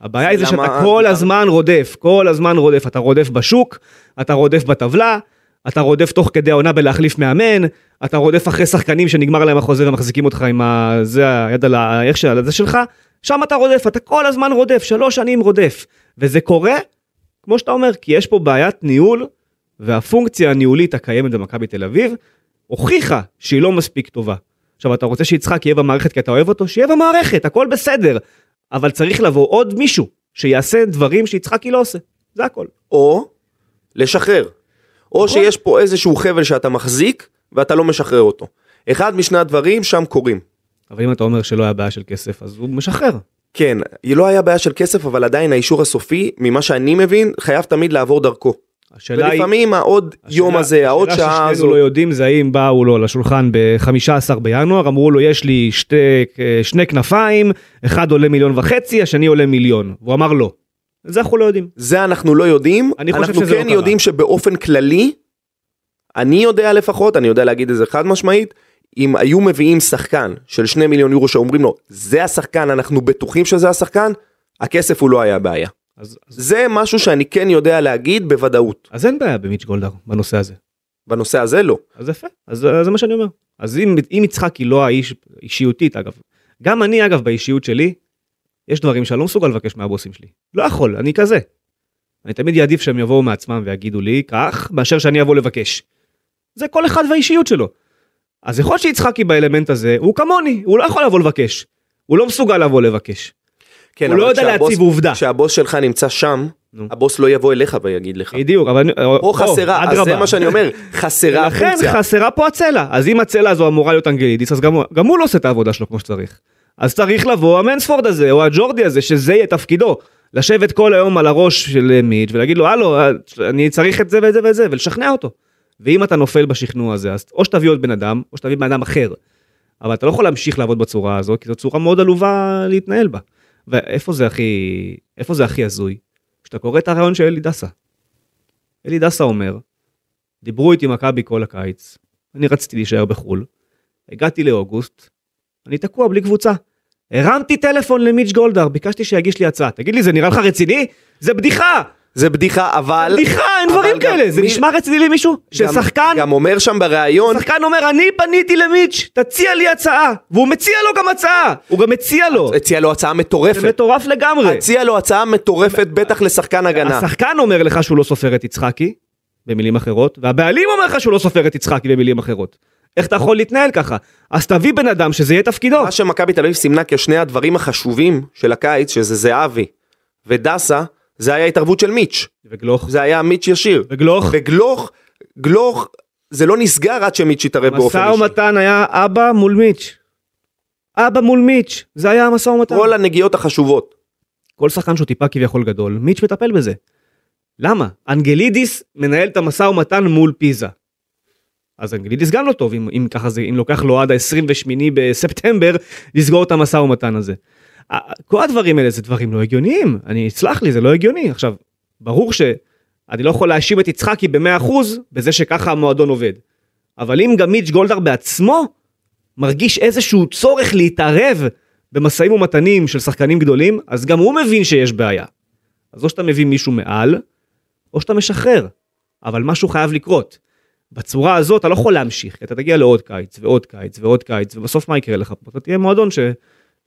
הבעיה היא זה שאתה כל הזמן רודף, כל הזמן רודף, אתה רודף בשוק, אתה רודף בטבלה, אתה רודף תוך כדי העונה בלהחליף מאמן, אתה רודף אחרי שחקנים שנגמר להם החוזה ומחזיקים אותך עם ה... זה היד על ה... איך של זה שלך, שם אתה רודף, אתה כל הזמן רודף, שלוש שנים רודף. וזה קורה, כמו שאתה אומר, כי יש פה בעיית ניהול, והפונקציה הניהולית הקיימת במכבי תל אביב, הוכיחה שהיא לא מספיק טובה. עכשיו אתה רוצה שיצחק יהיה במערכת כי אתה אוהב אותו? שיהיה במערכת, הכל בסדר. אבל צריך לבוא עוד מישהו שיעשה דברים שיצחקי לא עושה. זה הכל. או לשחרר. או נכון. שיש פה איזשהו חבל שאתה מחזיק ואתה לא משחרר אותו. אחד משני הדברים שם קורים. אבל אם אתה אומר שלא היה בעיה של כסף, אז הוא משחרר. כן, לא היה בעיה של כסף, אבל עדיין האישור הסופי, ממה שאני מבין, חייב תמיד לעבור דרכו. השאלה היא... ולפעמים העוד יום השאלה- הזה, העוד השאלה שעה ששנינו הזאת, לא יודעים זה האם באו לו לשולחן ב-15 בינואר, אמרו לו יש לי שתי, שני כנפיים, אחד עולה מיליון וחצי, השני עולה מיליון. והוא אמר לא. זה אנחנו לא יודעים. זה אנחנו לא יודעים, אני חושב אנחנו שזה לא כן קרה. יודעים שבאופן כללי, אני יודע לפחות, אני יודע להגיד את זה חד משמעית, אם היו מביאים שחקן של שני מיליון יורו שאומרים לו, זה השחקן, אנחנו בטוחים שזה השחקן, הכסף הוא לא היה בעיה. אז, אז, זה משהו שאני כן יודע להגיד בוודאות. אז אין בעיה במיץ' גולדהר בנושא הזה. בנושא הזה לא. אז יפה, אז אז זה מה שאני אומר. אז אם, אם יצחקי לא האיש, אישיותית אגב, גם אני אגב באישיות שלי, יש דברים שאני לא מסוגל לבקש מהבוסים שלי. לא יכול, אני כזה. אני תמיד אעדיף שהם יבואו מעצמם ויגידו לי כך, מאשר שאני אבוא לבקש. זה כל אחד והאישיות שלו. אז יכול להיות שיצחקי באלמנט הזה, הוא כמוני, הוא לא יכול לבוא לבקש. הוא לא מסוגל לבוא לבקש. כן, הוא לא יודע להציב עובדה. כשהבוס שלך נמצא שם, נו. הבוס לא יבוא אליך ויגיד לך. בדיוק, אבל... פה חסרה, אז זה אדרבה. מה שאני אומר, חסרה לכן הפונקציה. חסרה פה הצלע. אז אם הצלע הזו אמורה להיות אנגלידיס, אז גם, הוא- גם הוא לא עושה את העבודה שלו כמו שצריך. אז צריך לבוא המנספורד הזה, או הג'ורדי הזה, שזה יהיה תפקידו. לשבת כל היום על הראש של מיץ' ולהגיד לו, הלו, אני צריך את זה ואת זה ואת זה, ולשכנע אותו. ואם אתה נופל בשכנוע הזה, אז או שתביא עוד בן אדם, או שתביא בן אדם אחר. אבל אתה לא יכול להמשיך לעבוד בצורה הזו, כי זו צורה מאוד עלובה להתנהל בה. ואיפה זה הכי, איפה זה הכי הזוי? כשאתה קורא את הרעיון של אלי דסה. אלי דסה אומר, דיברו איתי מכבי כל הקיץ, אני רציתי להישאר בחו"ל, הגעתי לאוגוסט, אני תקוע בלי קבוצה. הרמתי טלפון למיץ' גולדהר, ביקשתי שיגיש לי הצעה. תגיד לי, זה נראה לך רציני? זה בדיחה! זה בדיחה, אבל... בדיחה, אין אבל דברים גם כאלה. זה מי- נשמע רציני למישהו? ששחקן, גם אומר שם בריאיון, שחקן אומר, אני פניתי למיץ', תציע לי הצעה. והוא מציע לו גם הצעה. הוא גם מציע לו. הציע לו הצעה זה מטורפת. מטורף לגמרי. הציע לו הצעה מטורפת, בטח לשחקן הגנה. השחקן אומר לך שהוא לא סופר את יצחקי, במילים אחרות, והבעלים אומר לך שהוא לא סופר את יצחקי במילים אחרות. איך אתה יכול להתנהל ככה? אז תביא בן אדם שזה יהיה תפקידו. מה שמכבי תל אביב סימנה כשני הדברים החשובים של הקיץ, שזה זהבי ודסה, זה היה התערבות של מיץ'. וגלוך. זה היה מיץ' ישיר. וגלוך. וגלוך, גלוך, זה לא נסגר עד שמיץ' התערב באופן משא אישי. ומתן היה אבא מול מיץ'. אבא מול מיץ', זה היה המשא ומתן. כל הנגיעות החשובות. כל שחקן שהוא טיפה כביכול גדול, מיץ' מטפל בזה. למה? אנגלידיס מנהל את המשא ומתן מול פיזה. אז אנגלידיס גם לא טוב, אם, אם ככה זה, אם לוקח לו עד ה-28 בספטמבר לסגור את המשא ומתן הזה. כל הדברים האלה זה דברים לא הגיוניים, אני, סלח לי, זה לא הגיוני. עכשיו, ברור שאני לא יכול להאשים את יצחקי ב-100% בזה שככה המועדון עובד. אבל אם גם מיץ' גולדהר בעצמו מרגיש איזשהו צורך להתערב במשאים ומתנים של שחקנים גדולים, אז גם הוא מבין שיש בעיה. אז או שאתה מביא מישהו מעל, או שאתה משחרר. אבל משהו חייב לקרות. בצורה הזאת אתה לא יכול להמשיך, אתה תגיע לעוד קיץ ועוד קיץ ועוד קיץ, ובסוף מה יקרה לך פה? אתה תהיה מועדון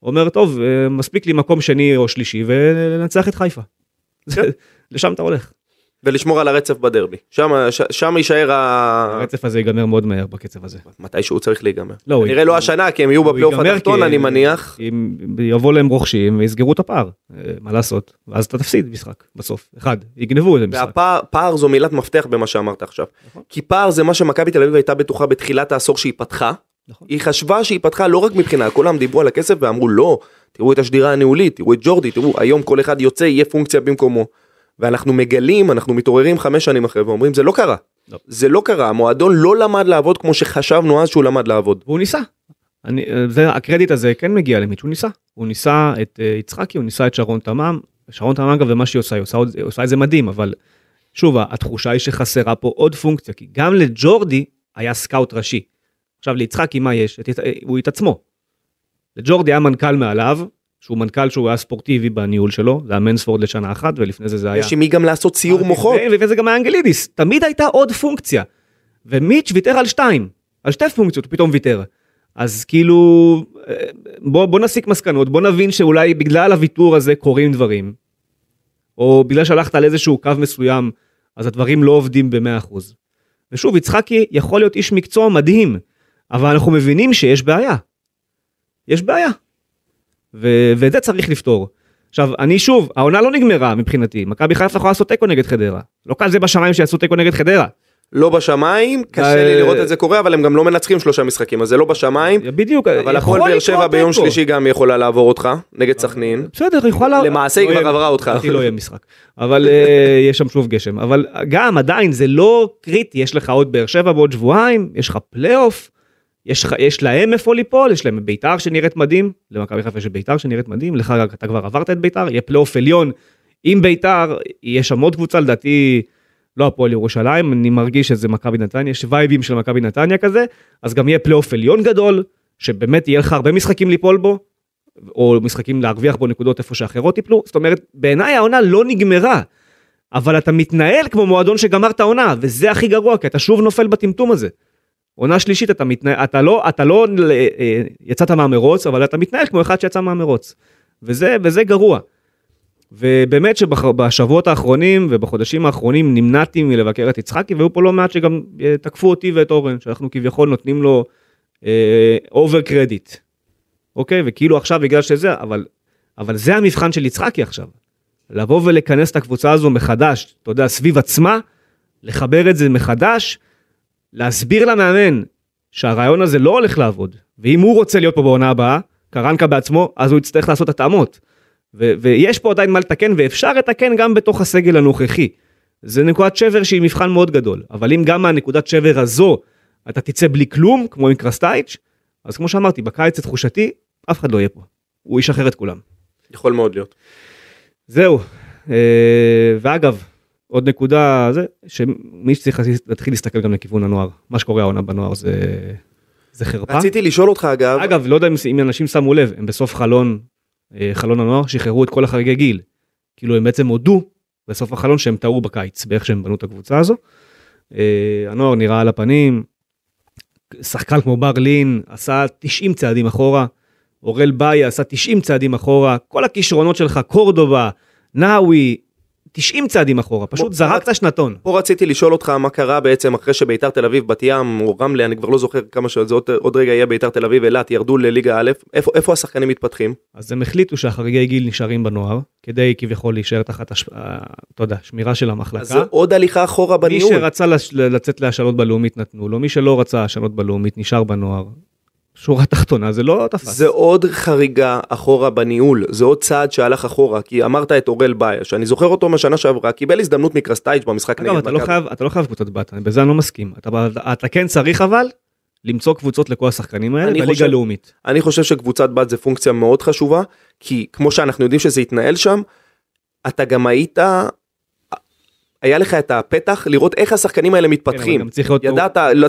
שאומר, טוב, אה, מספיק לי מקום שני או שלישי ולנצח את חיפה. זה- [laughs] לשם אתה הולך. ולשמור על הרצף בדרבי. שם, ש, שם יישאר ה... הרצף הזה ייגמר מאוד מהר בקצב הזה. מתי שהוא צריך להיגמר. לא, נראה לא השנה, כי הם יהיו בפלייאוף התחתון, אני מניח. אם יבוא להם רוכשים ויסגרו את הפער, אה, מה לעשות? ואז אתה תפסיד משחק בסוף. אחד, יגנבו איזה משחק. והפער פער זו מילת מפתח במה שאמרת עכשיו. נכון. כי פער זה מה שמכבי תל אביב הייתה בטוחה בתחילת העשור שהיא פתחה. נכון. היא חשבה שהיא פתחה לא רק מבחינה, כולם דיברו על הכסף ואמרו לא, תראו את השדירה הניהולית, תראו את ג'ורדי, תראו, היום כל אחד יוצא, יהיה פונקציה במקומו. ואנחנו מגלים, אנחנו מתעוררים חמש שנים אחרי ואומרים זה לא קרה. לא. זה לא קרה, המועדון לא למד לעבוד כמו שחשבנו אז שהוא למד לעבוד. והוא ניסה. אני, זה, הקרדיט הזה כן מגיע למיץ', הוא ניסה. הוא ניסה את uh, יצחקי, הוא ניסה את שרון תמם. שרון תמם אגב, ומה שהיא עושה, היא עושה, היא עושה את זה מדהים, אבל שוב, התחושה היא שחסרה פה עוד פונקציה, כי גם לג'ורדי היה סקאוט ראשי. עכשיו ליצחקי מה יש? את, הוא את עצמו. לג'ורדי היה מנכ"ל מעליו, שהוא מנכ"ל שהוא היה ספורטיבי בניהול שלו, זה היה מנספורד לשנה אחת, ולפני זה זה היה... יש עם מי גם לעשות סיעור מוחות. ולפני זה גם היה אנגלידיס, תמיד הייתה עוד פונקציה. ומיץ' ויתר על שתיים, על שתי פונקציות הוא פתאום ויתר. אז כאילו, אה, בוא, בוא נסיק מסקנות, בוא נבין שאולי בגלל הוויתור הזה קורים דברים. או בגלל שהלכת על איזשהו קו מסוים, אז הדברים לא עובדים ב-100%. ושוב, יצחקי יכול להיות איש מקצוע מדהים, אבל אנחנו מבינים שיש בעיה. יש בעיה. ו- ואת זה צריך לפתור. עכשיו, אני שוב, העונה לא נגמרה מבחינתי, מכבי חיפה יכולה לעשות תיקו נגד חדרה. לא כזה בשמיים שיעשו תיקו נגד חדרה. לא בשמיים, קשה לי לראות את זה קורה, אבל הם גם לא מנצחים שלושה משחקים, אז זה לא בשמיים. בדיוק, אבל הפועל באר שבע ביום. שלישי גם יכולה לעבור אותך, נגד סכנין. בסדר, היא יכולה... למעשה היא לא כבר עברה אותך. לא יהיה משחק. אבל אה, [laughs] יש שם שוב גשם. אבל גם עדיין זה לא קריטי, יש לך עוד באר שבע בעוד שבועיים, יש לך פלייאוף, יש יש להם איפה ליפול, יש להם ביתר שנראית מדהים, למכבי חיפה יש ביתר שנראית מדהים, לך אתה כבר עברת את ביתר, יהיה פלייאוף עליון עם ביתר, יש שם עוד קבוצה, לדעתי, לא הפועל ירושלים, אני מרגיש שזה מכבי נתניה, יש vibeים של מכבי נתניה כזה, אז גם יהיה פלייאוף עליון גדול, שבאמת יהיה לך הרבה משחקים ליפול בו, או משחקים להרוויח בו נקודות איפה שאחרות ייפלו, זאת אומרת, בעיניי העונה לא נגמרה, אבל אתה מתנהל כמו מועדון שגמר את העונה, וזה הכי גרוע, כי אתה שוב נופל בטמטום הזה. עונה שלישית אתה מתנהל, אתה לא, אתה לא אה, יצאת מהמרוץ, אבל אתה מתנהל כמו אחד שיצא מהמרוץ. וזה, וזה גרוע. ובאמת שבשבועות האחרונים ובחודשים האחרונים נמנעתי מלבקר את יצחקי, והיו פה לא מעט שגם אה, תקפו אותי ואת אורן, שאנחנו כביכול נותנים לו over אה, credit. אוקיי? וכאילו עכשיו בגלל שזה, אבל, אבל זה המבחן של יצחקי עכשיו. לבוא ולכנס את הקבוצה הזו מחדש, אתה יודע, סביב עצמה, לחבר את זה מחדש, להסביר למאמן שהרעיון הזה לא הולך לעבוד, ואם הוא רוצה להיות פה בעונה הבאה, קרנקה בעצמו, אז הוא יצטרך לעשות התאמות. ו- ויש פה עדיין מה לתקן, ואפשר לתקן גם בתוך הסגל הנוכחי. זה נקודת שבר שהיא מבחן מאוד גדול, אבל אם גם מהנקודת שבר הזו אתה תצא בלי כלום, כמו עם קרסטייץ', אז כמו שאמרתי, בקיץ לתחושתי, אף אחד לא יהיה פה. הוא ישחרר את כולם. יכול מאוד להיות. זהו. אה, ואגב, עוד נקודה זה שמי שצריך להתחיל להסתכל גם לכיוון הנוער מה שקורה העונה בנוער זה זה חרפה. רציתי לשאול אותך אגב, אגב, לא יודע אם- אם אנשים שמו לב, הם בסוף חלון, אה, חלון הנוער, שחררו את כל החריגי גיל. כאילו הם בעצם הודו בסוף החלון שהם טעו בקיץ, באיך שהם בנו את הקבוצה הזו. אה, הנוער נראה על הפנים, שחקן כמו בר לין עשה 90 צעדים אחורה, אורל באי עשה 90 צעדים אחורה, כל הכישרונות שלך, קורדובה, נאווי, 90 צעדים אחורה, פשוט בוא, זרקת שנתון. פה רציתי לשאול אותך מה קרה בעצם אחרי שביתר תל אביב, בת ים או רמלה, אני כבר לא זוכר כמה שעות, זה עוד, עוד רגע יהיה ביתר תל אביב, אילת, ירדו לליגה א', איפה, איפה השחקנים מתפתחים? אז הם החליטו שהחריגי גיל נשארים בנוער, כדי כביכול להישאר תחת, הש... אה, אתה יודע, שמירה של המחלקה. אז זה עוד הליכה אחורה מי בניהול. שרצה לש- לצאת להשאלות בלאומית נתנו לו, מי שלא רצה השאלות בלאומית נשאר בנוער. שורה תחתונה זה לא תפס. זה עוד חריגה אחורה בניהול, זה עוד צעד שהלך אחורה, כי אמרת את אורל באיה, שאני זוכר אותו מהשנה שעברה, קיבל הזדמנות מקרסטייץ' במשחק אתה לא חייב, אתה לא חייב קבוצת בת, בזה אני לא מסכים. אתה, אתה כן צריך אבל למצוא קבוצות לכל השחקנים האלה בליגה הלאומית. אני חושב שקבוצת בת זה פונקציה מאוד חשובה, כי כמו שאנחנו יודעים שזה התנהל שם, אתה גם היית, היה לך את הפתח לראות איך השחקנים האלה כן, מתפתחים. ידעת, צריך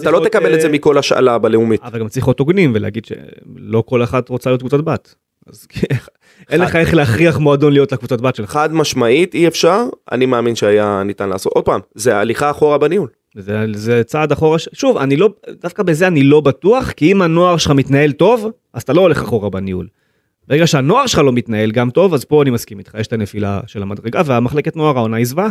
אתה לא תקבל את זה אה, מכל השאלה בלאומית. אבל גם צריך להיות הוגנים ולהגיד שלא כל אחת רוצה להיות קבוצת בת. אז [laughs] אין לך איך להכריח מועדון להיות לקבוצת בת שלך. חד משמעית אי אפשר, אני מאמין שהיה ניתן לעשות. עוד פעם, זה הליכה אחורה בניהול. זה, זה צעד אחורה, ש- שוב, אני לא, דווקא בזה אני לא בטוח, כי אם הנוער שלך מתנהל טוב, אז אתה לא הולך אחורה בניהול. ברגע שהנוער שלך לא מתנהל גם טוב, אז פה אני מסכים איתך, יש את הנפילה של המדרגה, והמחלקת נוער העונה זוועה.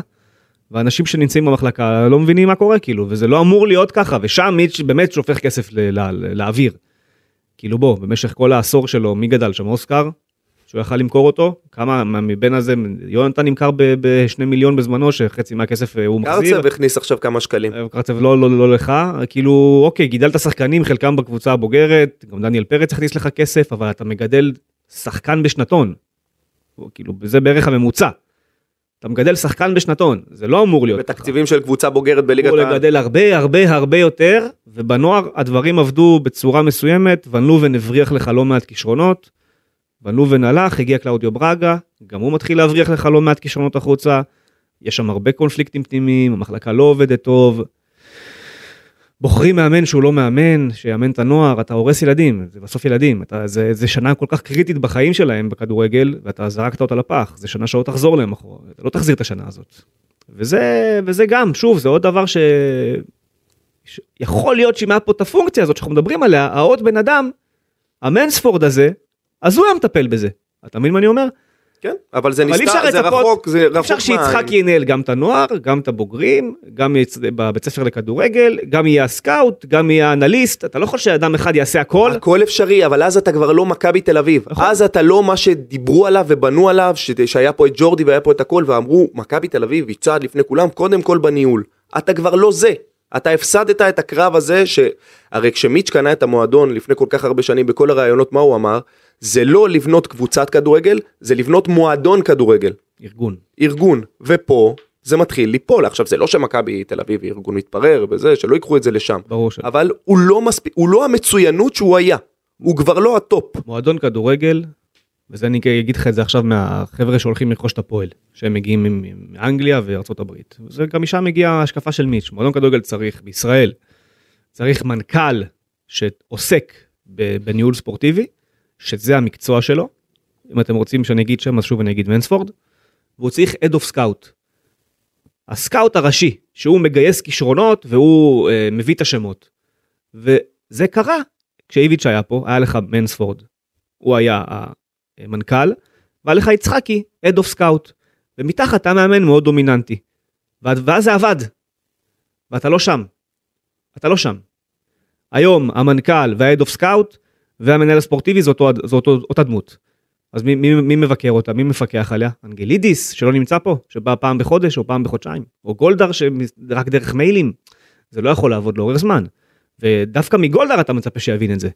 ואנשים שנמצאים במחלקה לא מבינים מה קורה, כאילו, וזה לא אמור להיות ככה, ושם מיץ' באמת שופך כסף ל- ל- לאוויר. כאילו בוא, במשך כל העשור שלו, מי גדל שם? אוסקר? שהוא יכל למכור אותו? כמה מה- מבין הזה, יונתן נמכר ב- בשני מיליון בזמנו, שחצי מהכסף אה, הוא מחזיר. קרצב הכניס עכשיו כמה שקלים. קרצב לא, לא, לא לך, כאילו, אוקיי, גידלת שחקנים, חלקם בקבוצה הבוגרת, גם דניאל פרץ הכניס לך כסף, אבל אתה מגדל שחקן בשנתון. כאילו, זה בערך הממוצע. אתה מגדל שחקן בשנתון, זה לא אמור להיות. בתקציבים של קבוצה בוגרת בליגת אמור העל. לגדל הרבה הרבה הרבה יותר, ובנוער הדברים עבדו בצורה מסוימת, ון לובן הבריח לך לא מעט כישרונות, ון לובן הלך, הגיע קלאודיו ברגה, גם הוא מתחיל להבריח לך לא מעט כישרונות החוצה, יש שם הרבה קונפליקטים פנימיים, המחלקה לא עובדת טוב. בוחרים מאמן שהוא לא מאמן, שיאמן את הנוער, אתה הורס ילדים, זה בסוף ילדים, אתה, זה, זה שנה כל כך קריטית בחיים שלהם בכדורגל, ואתה זרקת אותה לפח, זה שנה שעוד תחזור להם אחורה, אתה לא תחזיר את השנה הזאת. וזה, וזה גם, שוב, זה עוד דבר. ש... יכול להיות שאם היה פה את הפונקציה הזאת שאנחנו מדברים עליה, העוד בן אדם, המנספורד הזה, אז הוא היה מטפל בזה. אתה מבין מה אני אומר? כן, אבל זה נסתר, זה רחוק, זה רחוק אפשר שיצחק ינהל גם את הנוער, גם את הבוגרים, גם בבית ספר לכדורגל, גם יהיה הסקאוט, גם יהיה האנליסט, אתה לא יכול שאדם אחד יעשה הכל. הכל אפשרי, אבל אז אתה כבר לא מכבי תל אביב. נכון. אז אתה לא מה שדיברו עליו ובנו עליו, ש- שהיה פה את ג'ורדי והיה פה את הכל, ואמרו, מכבי תל אביב היא צעד לפני כולם, קודם כל בניהול. אתה כבר לא זה. אתה הפסדת את הקרב הזה, שהרי כשמיץ' קנה את המועדון לפני כל כך הרבה שנים בכל הראיונות, מה הוא אמר? זה לא לבנות קבוצת כדורגל, זה לבנות מועדון כדורגל. ארגון. ארגון, ופה זה מתחיל ליפול. עכשיו זה לא שמכבי תל אביב היא ארגון מתפרר וזה, שלא ייקחו את זה לשם. ברור שלא. אבל הוא לא מספיק, הוא לא המצוינות שהוא היה. הוא כבר לא הטופ. מועדון כדורגל, וזה אני אגיד לך את זה עכשיו מהחבר'ה שהולכים לרכוש את הפועל, שהם מגיעים מאנגליה וארצות הברית. זה גם משם מגיעה ההשקפה של מיץ', מועדון כדורגל צריך בישראל, צריך מנכ"ל שעוסק בניהול ספורטיבי, שזה המקצוע שלו. אם אתם רוצים שאני אגיד שם אז שוב אני אגיד מנספורד. והוא צריך head of scout. הסקאוט הראשי, שהוא מגייס כישרונות והוא אה, מביא את השמות. וזה קרה כשאיביץ' היה פה, היה לך מנספורד, הוא היה המנכ"ל, והיה לך יצחקי, head of scout, ומתחת היה מאמן מאוד דומיננטי. ואז זה עבד, ואתה לא שם. אתה לא שם. היום המנכ"ל וה head of scout והמנהל הספורטיבי זה אותו, זו אותו, אותה דמות. אז מי, מי, מי מבקר אותה? מי מפקח עליה? אנגלידיס שלא נמצא פה, שבא פעם בחודש או פעם בחודשיים, או גולדהר שרק דרך מיילים. זה לא יכול לעבוד לאורך זמן. ודווקא מגולדהר אתה מצפה שיבין את זה.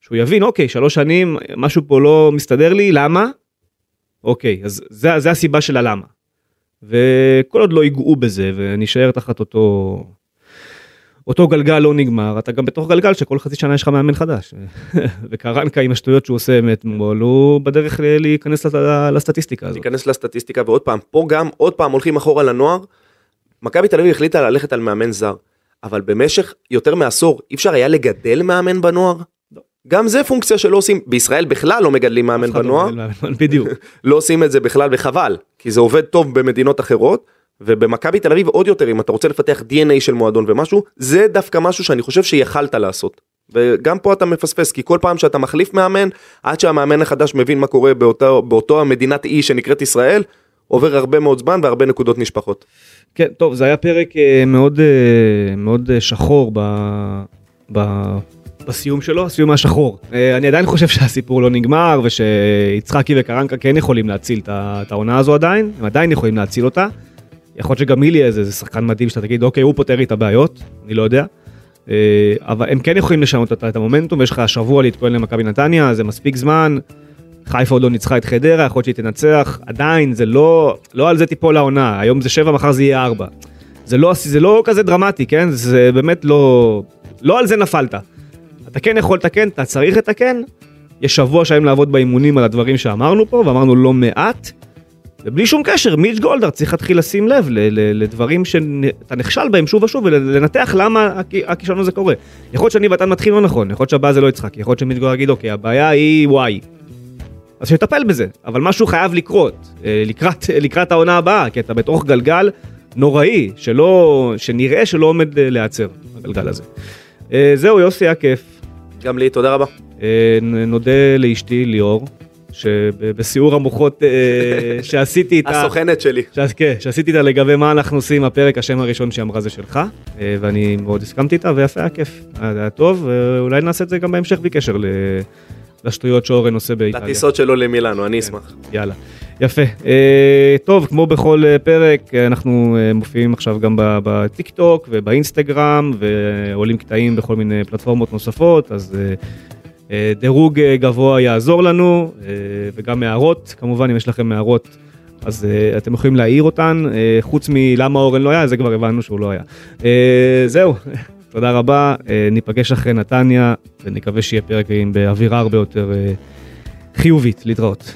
שהוא יבין, אוקיי, שלוש שנים, משהו פה לא מסתדר לי, למה? אוקיי, אז זה, זה הסיבה של הלמה. וכל עוד לא ייגעו בזה ונשאר תחת אותו, אותו גלגל לא נגמר, אתה גם בתוך גלגל שכל חצי שנה יש לך מאמן חדש. [laughs] וקרנקה עם השטויות שהוא עושה מאתמול, הוא בדרך להיכנס לסטטיסטיקה הזאת. ניכנס לסטטיסטיקה ועוד פעם, פה גם עוד פעם הולכים אחורה לנוער. מכבי תל אביב החליטה ללכת על מאמן זר. אבל במשך יותר מעשור אי אפשר היה לגדל מאמן בנוער? לא. גם זה פונקציה שלא עושים, בישראל בכלל לא מגדלים מאמן לא בנוער, בדיוק. [laughs] לא עושים את זה בכלל וחבל, כי זה עובד טוב במדינות אחרות, ובמכבי תל אביב עוד יותר, אם אתה רוצה לפתח DNA של מועדון ומשהו, זה דווקא משהו שאני חושב שיכלת לעשות. וגם פה אתה מפספס, כי כל פעם שאתה מחליף מאמן, עד שהמאמן החדש מבין מה קורה באותו, באותו המדינת אי שנקראת ישראל, עובר הרבה מאוד זמן והרבה נקודות נשפחות. כן, טוב, זה היה פרק אה, מאוד, אה, מאוד אה, שחור ב, ב, בסיום שלו, הסיום היה שחור. אני עדיין חושב שהסיפור לא נגמר, ושיצחקי וקרנקה כן יכולים להציל את העונה הזו עדיין, הם עדיין יכולים להציל אותה. יכול להיות שגם מילי איזה זה שחקן מדהים שאתה תגיד, אוקיי, הוא פותר לי את הבעיות, אני לא יודע. אה, אבל הם כן יכולים לשנות את המומנטום, ויש לך השבוע להתכונן למכבי נתניה, זה מספיק זמן. חיפה עוד לא ניצחה את חדרה, יכול להיות שהיא תנצח, עדיין זה לא, לא על זה תיפול העונה, היום זה שבע, מחר זה יהיה ארבע. זה לא, זה לא כזה דרמטי, כן? זה באמת לא, לא על זה נפלת. אתה כן יכול לתקן, אתה צריך לתקן, יש שבוע שלם לעבוד באימונים על הדברים שאמרנו פה, ואמרנו לא מעט, ובלי שום קשר, מיץ' גולדהר צריך להתחיל לשים לב לדברים שאתה נכשל בהם שוב ושוב, ולנתח למה הכ- הכישלון הזה קורה. יכול להיות שאני ואתה מתחיל לא נכון, יכול להיות שהבעיה זה לא יצחק, יכול להיות שמיץ' גולדהר יגיד, אוקיי, הבעיה היא וואי. אז שיטפל בזה, אבל משהו חייב לקרות, אה, לקראת, [laughs] לקראת העונה הבאה, כי אתה בתוך גלגל נוראי, שלא, שנראה שלא עומד אה, להיעצר, הגלגל הזה. אה, זהו, יוסי, היה כיף. גם לי, תודה רבה. נודה לאשתי ליאור, שבסיעור המוחות אה, [laughs] שעשיתי איתה, הסוכנת שלי. ש... כן, שעשיתי איתה לגבי מה אנחנו עושים, הפרק, השם הראשון שהיא אמרה זה שלך, אה, ואני מאוד הסכמתי איתה, ויפה, היה כיף, היה טוב, ואולי נעשה את זה גם בהמשך בלי קשר ל... לשטויות שאורן עושה באיטליה. לטיסות שלו למילאנו, אני אשמח. יאללה, יפה. אה, טוב, כמו בכל פרק, אנחנו מופיעים עכשיו גם בטיק טוק ובאינסטגרם, ועולים קטעים בכל מיני פלטפורמות נוספות, אז דירוג אה, גבוה יעזור לנו, אה, וגם הערות, כמובן, אם יש לכם הערות. אז אתם יכולים להעיר אותן, חוץ מלמה אורן לא היה, זה כבר הבנו שהוא לא היה. זהו, [laughs] תודה רבה, ניפגש אחרי נתניה, ונקווה שיהיה פרק עם באווירה הרבה יותר חיובית, להתראות.